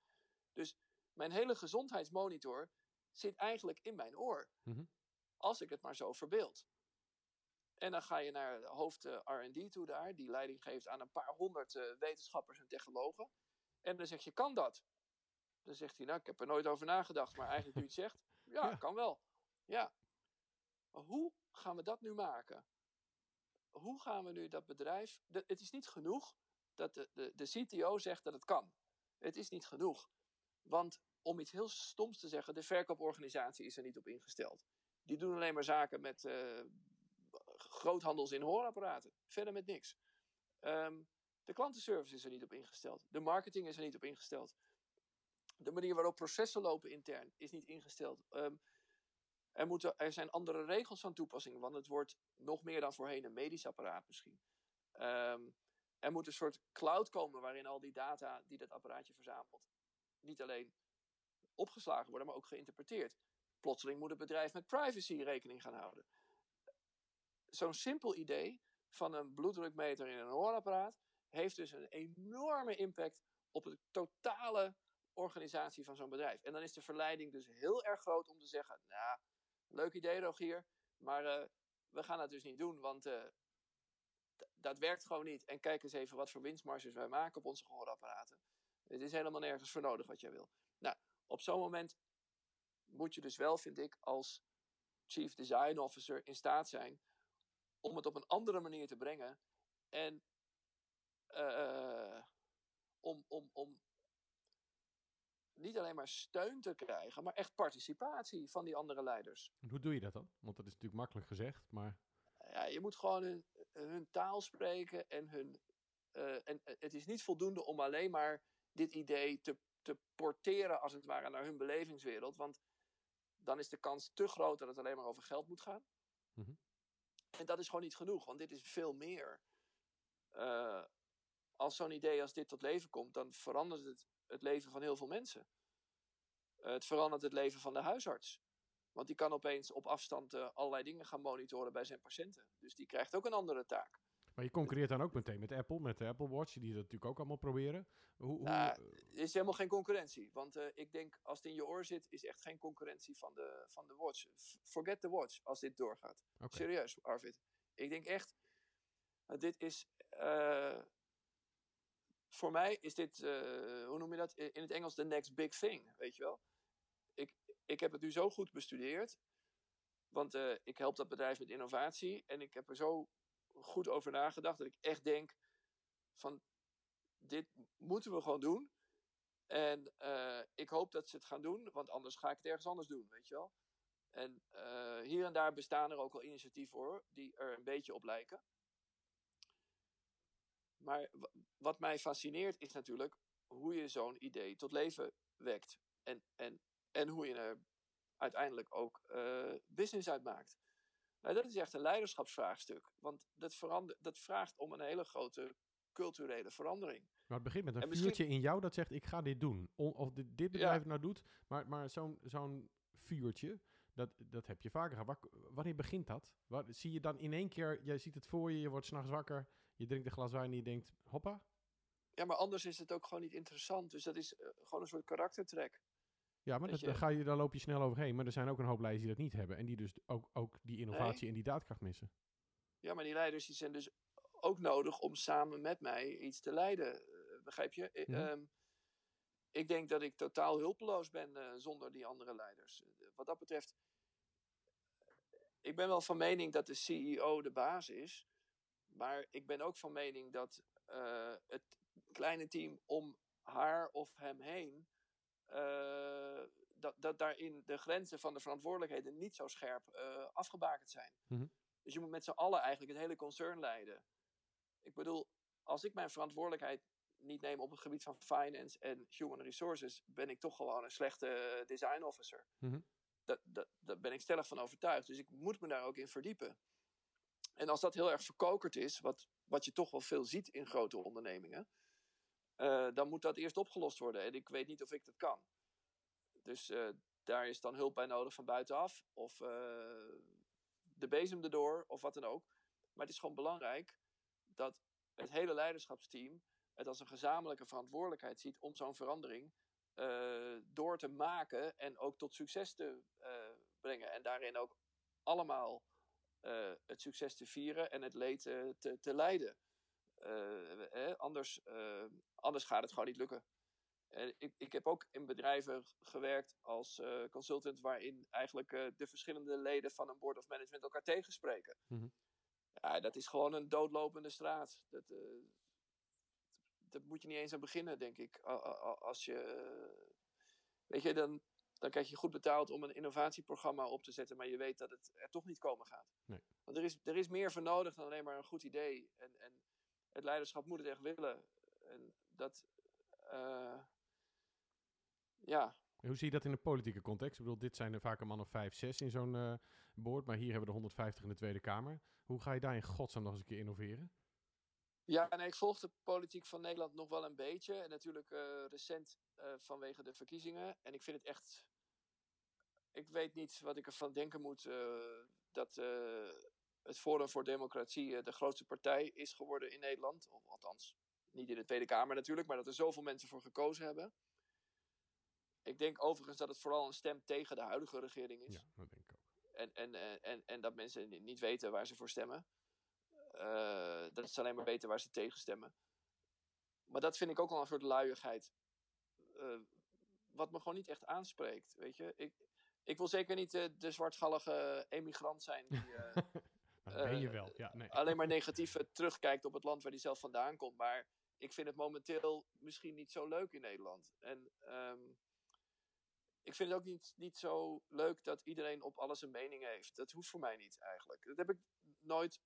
Dus mijn hele gezondheidsmonitor zit eigenlijk in mijn oor. Mm Als ik het maar zo verbeeld. En dan ga je naar hoofd uh, RD toe daar, die leiding geeft aan een paar honderd uh, wetenschappers en technologen. En dan zeg je: kan dat? Dan zegt hij, nou, ik heb er nooit over nagedacht, maar eigenlijk nu het zegt, ja, kan wel. Ja. Maar hoe gaan we dat nu maken? Hoe gaan we nu dat bedrijf... het is niet genoeg dat de, de, de CTO zegt dat het kan. Het is niet genoeg. Want om iets heel stoms te zeggen, de verkooporganisatie is er niet op ingesteld. Die doen alleen maar zaken met uh, groothandels in hoorapparaten. Verder met niks. Um, de klantenservice is er niet op ingesteld. De marketing is er niet op ingesteld de manier waarop processen lopen intern is niet ingesteld. Um, er, moeten, er zijn andere regels van toepassing, want het wordt nog meer dan voorheen een medisch apparaat misschien. Um, er moet een soort cloud komen waarin al die data die dat apparaatje verzamelt, niet alleen opgeslagen worden, maar ook geïnterpreteerd. Plotseling moet het bedrijf met privacy rekening gaan houden. Zo'n simpel idee van een bloeddrukmeter in een hoorapparaat heeft dus een enorme impact op het totale organisatie van zo'n bedrijf. En dan is de verleiding dus heel erg groot om te zeggen: Nou, leuk idee, Rogier, maar uh, we gaan dat dus niet doen, want uh, dat werkt gewoon niet. En kijk eens even wat voor winstmarges wij maken op onze gehoorapparaten. Het is helemaal nergens voor nodig wat jij wil. Nou, op zo'n moment moet je dus wel, vind ik, als Chief Design Officer in staat zijn om het op een andere manier te brengen. En uh, om, om, om niet alleen maar steun te krijgen, maar echt participatie van die andere leiders. hoe doe je dat dan? Want dat is natuurlijk makkelijk gezegd, maar. Ja, je moet gewoon hun, hun taal spreken en hun. Uh, en het is niet voldoende om alleen maar dit idee te, te porteren, als het ware, naar hun belevingswereld. Want dan is de kans te groot dat het alleen maar over geld moet gaan. Mm -hmm. En dat is gewoon niet genoeg, want dit is veel meer. Uh, als zo'n idee als dit tot leven komt, dan verandert het het leven van heel veel mensen. Uh, het verandert het leven van de huisarts. Want die kan opeens op afstand uh, allerlei dingen gaan monitoren bij zijn patiënten. Dus die krijgt ook een andere taak. Maar je concurreert dan ook meteen met Apple, met de Apple Watch, die dat natuurlijk ook allemaal proberen. Hoe, nou. Er is helemaal geen concurrentie. Want uh, ik denk, als het in je oor zit, is echt geen concurrentie van de, van de Watch. Forget the Watch, als dit doorgaat. Okay. Serieus, Arvid. Ik denk echt, dit is voor mij is dit, hoe noem je dat in het Engels, the next big thing, weet je wel. Ik, heb het nu zo goed bestudeerd, want uh, ik help dat bedrijf met innovatie en ik heb er zo goed over nagedacht dat ik echt denk van dit moeten we gewoon doen. En uh, ik hoop dat ze het gaan doen, want anders ga ik het ergens anders doen, weet je wel. En hier en daar bestaan er ook al initiatieven voor, die er een beetje op lijken. Maar wat mij fascineert is natuurlijk hoe je zo'n idee tot leven wekt. En, en, en hoe je er uiteindelijk ook uh, business uit maakt. Nou, dat is echt een leiderschapsvraagstuk. Want dat, verander, dat vraagt om een hele grote culturele verandering. Maar het begint met een vuurtje in jou dat zegt: Ik ga dit doen. of dit, dit bedrijf het nou doet. Maar, maar zo'n zo'n vuurtje, dat, dat heb je vaker gehad. Wanneer begint dat? Waar, zie je dan in één keer, jij ziet het voor je, je wordt s'nachts wakker. Je drinkt een glas wijn en je denkt, hoppa. Ja, maar anders is het ook gewoon niet interessant. Dus dat is uh, gewoon een soort karaktertrek. Ja, maar dat, je... daar, ga je, daar loop je snel overheen. Maar er zijn ook een hoop leiders die dat niet hebben. En die dus ook, ook die innovatie nee. en die daadkracht missen. Ja, maar die leiders die zijn dus ook nodig om samen met mij iets te leiden. Uh, begrijp je? -hmm. um, ik denk dat ik totaal hulpeloos ben uh, zonder die andere leiders. wat dat betreft, ik ben wel van mening dat de CEO de baas is. Maar ik ben ook van mening dat uh, het kleine team om haar of hem heen. Uh, dat, dat daarin de grenzen van de verantwoordelijkheden niet zo scherp uh, afgebakend zijn. Mm -hmm. Dus je moet met z'n allen eigenlijk het hele concern leiden. Ik bedoel, als ik mijn verantwoordelijkheid niet neem op het gebied van finance en human resources, ben ik toch gewoon een slechte design officer. Mm -hmm. dat, dat, daar ben ik stellig van overtuigd. Dus ik moet me daar ook in verdiepen. En als dat heel erg verkokerd is, wat, wat je toch wel veel ziet in grote ondernemingen, uh, dan moet dat eerst opgelost worden. En ik weet niet of ik dat kan. Dus uh, daar is dan hulp bij nodig van buitenaf, of uh, de bezem erdoor, of wat dan ook. Maar het is gewoon belangrijk dat het hele leiderschapsteam het als een gezamenlijke verantwoordelijkheid ziet om zo'n verandering door te maken en ook tot succes te brengen. En daarin ook allemaal het succes te vieren en het leed te, te leiden. Eh, anders, anders gaat het gewoon niet lukken. ik, ik heb ook in bedrijven gewerkt als consultant waarin eigenlijk de verschillende leden van een board of management elkaar tegenspreken. Mm -hmm. Ja, dat is gewoon een doodlopende straat. Dat, dat moet je niet eens aan beginnen, denk ik. Als je, weet je, dan, dan krijg je goed betaald om een innovatieprogramma op te zetten, maar je weet dat het er toch niet komen gaat. Nee. Want er is, er is meer voor nodig dan alleen maar een goed idee. En, en het leiderschap moet het echt willen. En dat, uh, ja. En hoe zie je dat in de politieke context? Ik bedoel, dit zijn er vaak een man of vijf, zes in zo'n uh, boord, maar hier hebben we er 150 in de Tweede Kamer. Hoe ga je daar in godsnaam nog eens een keer innoveren? Ja, nee, ik volg de politiek van Nederland nog wel een beetje. En natuurlijk uh, recent vanwege de verkiezingen. En ik vind het echt. Ik weet niet wat ik ervan denken moet. Dat het Forum voor Democratie de grootste partij is geworden in Nederland. Of althans, niet in de Tweede Kamer natuurlijk, maar dat er zoveel mensen voor gekozen hebben. Ik denk overigens dat het vooral een stem tegen de huidige regering is. Ja, dat denk ik ook. En, en, en, en, en dat mensen niet weten waar ze voor stemmen. Uh, dat ze alleen maar weten waar ze tegen stemmen. Maar dat vind ik ook wel een soort luiigheid. Uh, wat me gewoon niet echt aanspreekt. Weet je, ik, ik wil zeker niet uh, de zwartgallige emigrant zijn die. dat ben je wel. Ja, nee. Alleen maar negatief terugkijkt op het land waar hij zelf vandaan komt. Maar ik vind het momenteel misschien niet zo leuk in Nederland. En um, ik vind het ook niet, niet zo leuk dat iedereen op alles een mening heeft. Dat hoeft voor mij niet eigenlijk. Dat heb ik nooit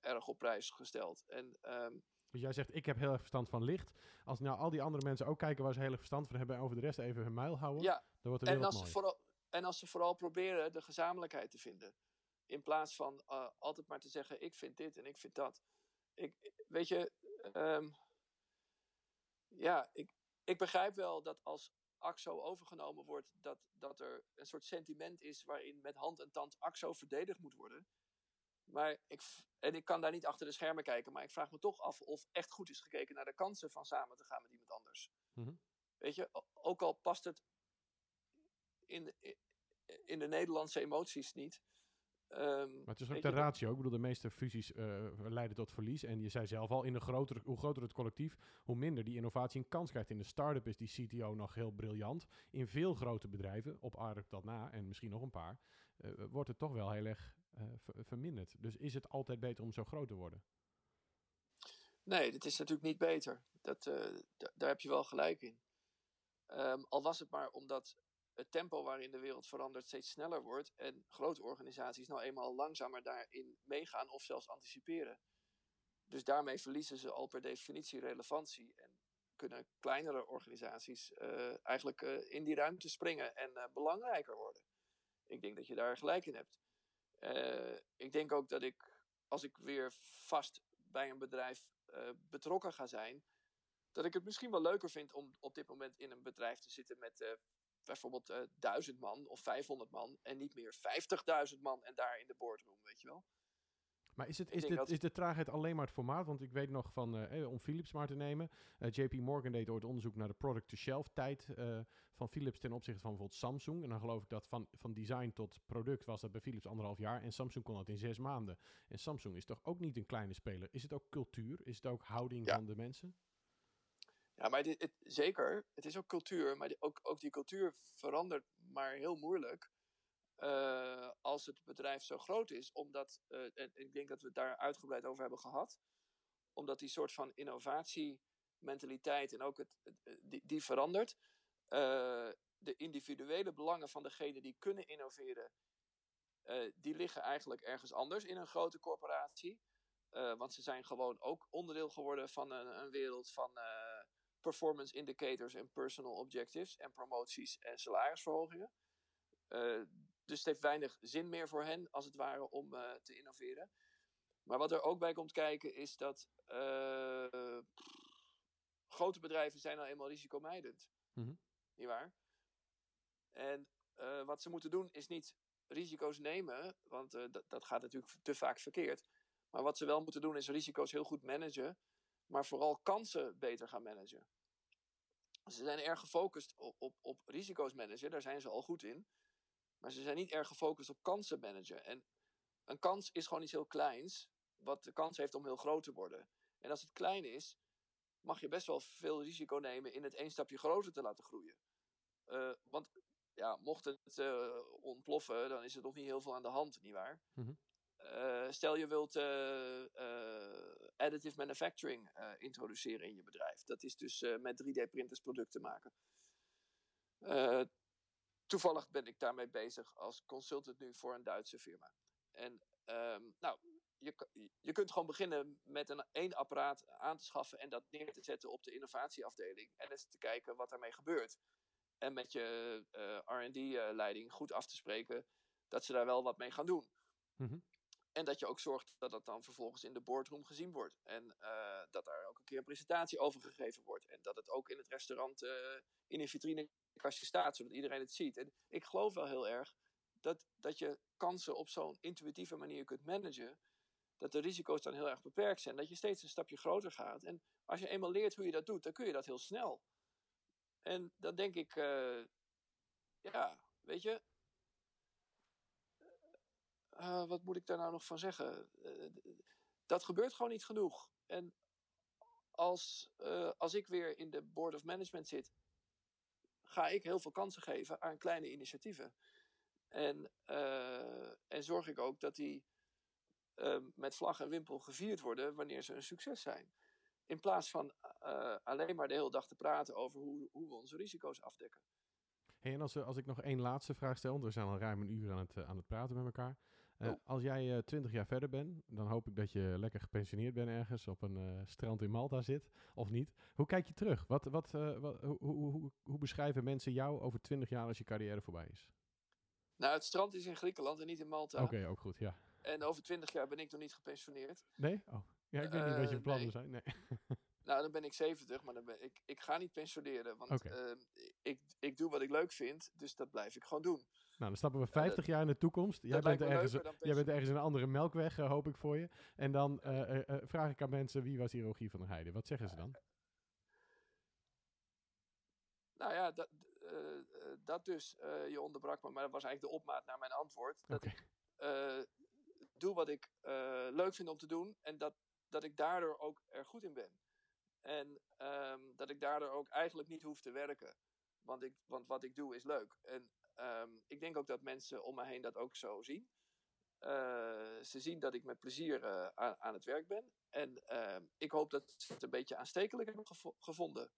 erg op prijs gesteld. En, um, dus jij zegt, ik heb heel erg verstand van licht. Als nou al die andere mensen ook kijken waar ze heel erg verstand van hebben... en over de rest even hun muil houden, ja. dan wordt het en heel als mooi. Ze vooral, en als ze vooral proberen de gezamenlijkheid te vinden. In plaats van uh, altijd maar te zeggen, ik vind dit en ik vind dat. Ik, weet je, um, ja, ik, ik begrijp wel dat als AXO overgenomen wordt... Dat, dat er een soort sentiment is waarin met hand en tand AXO verdedigd moet worden... Maar ik, en ik kan daar niet achter de schermen kijken, maar ik vraag me toch af of echt goed is gekeken naar de kansen van samen te gaan met iemand anders. Mm -hmm. Weet je, ook al past het in in de Nederlandse emoties niet. Um, maar het is ook de ratio. Ik bedoel, de meeste fusies uh, leiden tot verlies. En je zei zelf al, in een grotere, hoe groter het collectief, hoe minder die innovatie een kans krijgt. In de start-up is die CTO nog heel briljant. In veel grote bedrijven, op Ark dat na, en misschien nog een paar, uh, wordt het toch wel heel erg uh, ver verminderd. Dus is het altijd beter om zo groot te worden? Nee, dat is natuurlijk niet beter. Dat, daar heb je wel gelijk in. Um, al was het maar omdat het tempo waarin de wereld verandert steeds sneller wordt en grote organisaties nou eenmaal langzamer daarin meegaan of zelfs anticiperen. Dus daarmee verliezen ze al per definitie relevantie en kunnen kleinere organisaties uh, eigenlijk uh, in die ruimte springen en uh, belangrijker worden. Ik denk dat je daar gelijk in hebt. Ik denk ook dat ik, als ik weer vast bij een bedrijf betrokken ga zijn, dat ik het misschien wel leuker vind om op dit moment in een bedrijf te zitten met uh, bijvoorbeeld duizend man of 500 man en niet meer 50.000 man en daar in de boardroom, weet je wel. Maar is, het, is, de, dat... is de traagheid alleen maar het formaat? Want ik weet nog van, uh, om Philips maar te nemen. Uh, JP Morgan deed ooit onderzoek naar de product-to-shelf tijd uh, van Philips ten opzichte van bijvoorbeeld Samsung. En dan geloof ik dat van, van design tot product was dat bij Philips anderhalf jaar. En Samsung kon dat in zes maanden. En Samsung is toch ook niet een kleine speler? Is het ook cultuur? Is het ook houding ja. van de mensen? Ja, maar zeker, het is ook cultuur, maar ook, ook die cultuur verandert maar heel moeilijk uh, als het bedrijf zo groot is. Omdat, uh, en ik denk dat we het daar uitgebreid over hebben gehad, omdat die soort van innovatiementaliteit en ook het, die, die verandert. De individuele belangen van degene die kunnen innoveren, die liggen eigenlijk ergens anders in een grote corporatie. want ze zijn gewoon ook onderdeel geworden van een, een wereld van performance indicators en personal objectives en promoties en salarisverhogingen. Uh, dus het heeft weinig zin meer voor hen, als het ware, om uh, te innoveren. Maar wat er ook bij komt kijken is dat uh, grote bedrijven zijn nou eenmaal risicomijdend. Mm -hmm. Niet waar? En wat ze moeten doen is niet risico's nemen, want dat, dat gaat natuurlijk te vaak verkeerd. Maar wat ze wel moeten doen is risico's heel goed managen maar vooral kansen beter gaan managen. Ze zijn erg gefocust op, op, op risico's managen, daar zijn ze al goed in. Maar ze zijn niet erg gefocust op kansen managen. En een kans is gewoon iets heel kleins, wat de kans heeft om heel groot te worden. En als het klein is, mag je best wel veel risico nemen in het één stapje groter te laten groeien. Uh, want ja, mocht het uh, ontploffen, dan is er nog niet heel veel aan de hand, nietwaar? Mm -hmm. Uh, stel je wilt uh, uh, additive manufacturing introduceren in je bedrijf. Dat is dus met 3D-printers producten maken. toevallig ben ik daarmee bezig als consultant nu voor een Duitse firma. En um, nou, je, je kunt gewoon beginnen met een één apparaat aan te schaffen en dat neer te zetten op de innovatieafdeling. En eens te kijken wat daarmee gebeurt. En met je RD-leiding goed af te spreken dat ze daar wel wat mee gaan doen. Mm. En dat je ook zorgt dat dat dan vervolgens in de boardroom gezien wordt. En uh, dat daar ook een keer een presentatie over gegeven wordt. En dat het ook in het restaurant uh, in een vitrinekastje staat, zodat iedereen het ziet. En ik geloof wel heel erg dat, dat je kansen op zo'n intuïtieve manier kunt managen. Dat de risico's dan heel erg beperkt zijn. Dat je steeds een stapje groter gaat. En als je eenmaal leert hoe je dat doet, dan kun je dat heel snel. En dan denk ik, uh, ja, weet je, uh, wat moet ik daar nou nog van zeggen? Uh, dat gebeurt gewoon niet genoeg. En als, uh, als ik weer in de board of management zit, ga ik heel veel kansen geven aan kleine initiatieven. En, en zorg ik ook dat die met vlag en wimpel gevierd worden wanneer ze een succes zijn. In plaats van alleen maar de hele dag te praten over hoe, hoe we onze risico's afdekken. Hey, en als, als ik nog één laatste vraag stel, want we zijn al ruim een uur aan het, aan het praten met elkaar. Uh, oh. Als jij uh, twintig jaar verder bent, dan hoop ik dat je lekker gepensioneerd bent ergens op een uh, strand in Malta zit, of niet. Hoe kijk je terug? Wat, wat, wat hoe, hoe, hoe, beschrijven mensen jou over twintig jaar als je carrière voorbij is? Nou, het strand is in Griekenland en niet in Malta. Oké, okay, ook goed, ja. En over twintig jaar ben ik nog niet gepensioneerd. Nee? Oh, ja, ik weet niet wat je plannen nee. zijn. Nee. Nou, dan ben ik 70, maar dan ben ik, ik ga niet pensioneren. Want okay. uh, ik, ik doe wat ik leuk vind, dus dat blijf ik gewoon doen. Nou, dan stappen we 50 uh, jaar in de toekomst. Jij bent, ergens, jij bent ergens in een andere melkweg, uh, hoop ik voor je. En dan vraag ik aan mensen, wie was hier Rogier van der Heijden? Wat zeggen ze dan? Nou ja, dat, dat dus. je onderbrak me, maar dat was eigenlijk de opmaat naar mijn antwoord. Dat okay. ik doe wat ik leuk vind om te doen en dat, dat ik daardoor ook er goed in ben. En um, dat ik daardoor ook eigenlijk niet hoef te werken. Want, ik, want wat ik doe is leuk. En um, ik denk ook dat mensen om me heen dat ook zo zien. Uh, ze zien dat ik met plezier uh, aan, aan, het werk ben. En uh, ik hoop dat ze het een beetje aanstekelijk hebben gev gevonden.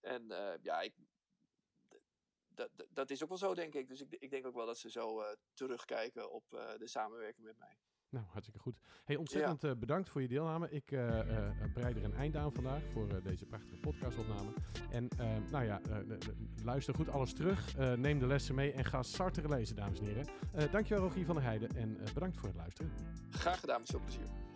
En eh, ja, ik, dat is ook wel zo, denk ik. Dus ik, ik denk ook wel dat ze zo terugkijken op de samenwerking met mij. Nou, hartstikke goed. Hey, ontzettend ja. uh, bedankt voor je deelname. Ik uh, uh, bereid er een eind aan vandaag voor deze prachtige podcastopname. En nou ja, luister goed alles terug. neem de lessen mee en ga sarteren lezen, dames en heren. dankjewel Rogier van der Heijden en bedankt voor het luisteren. Graag gedaan, met veel plezier.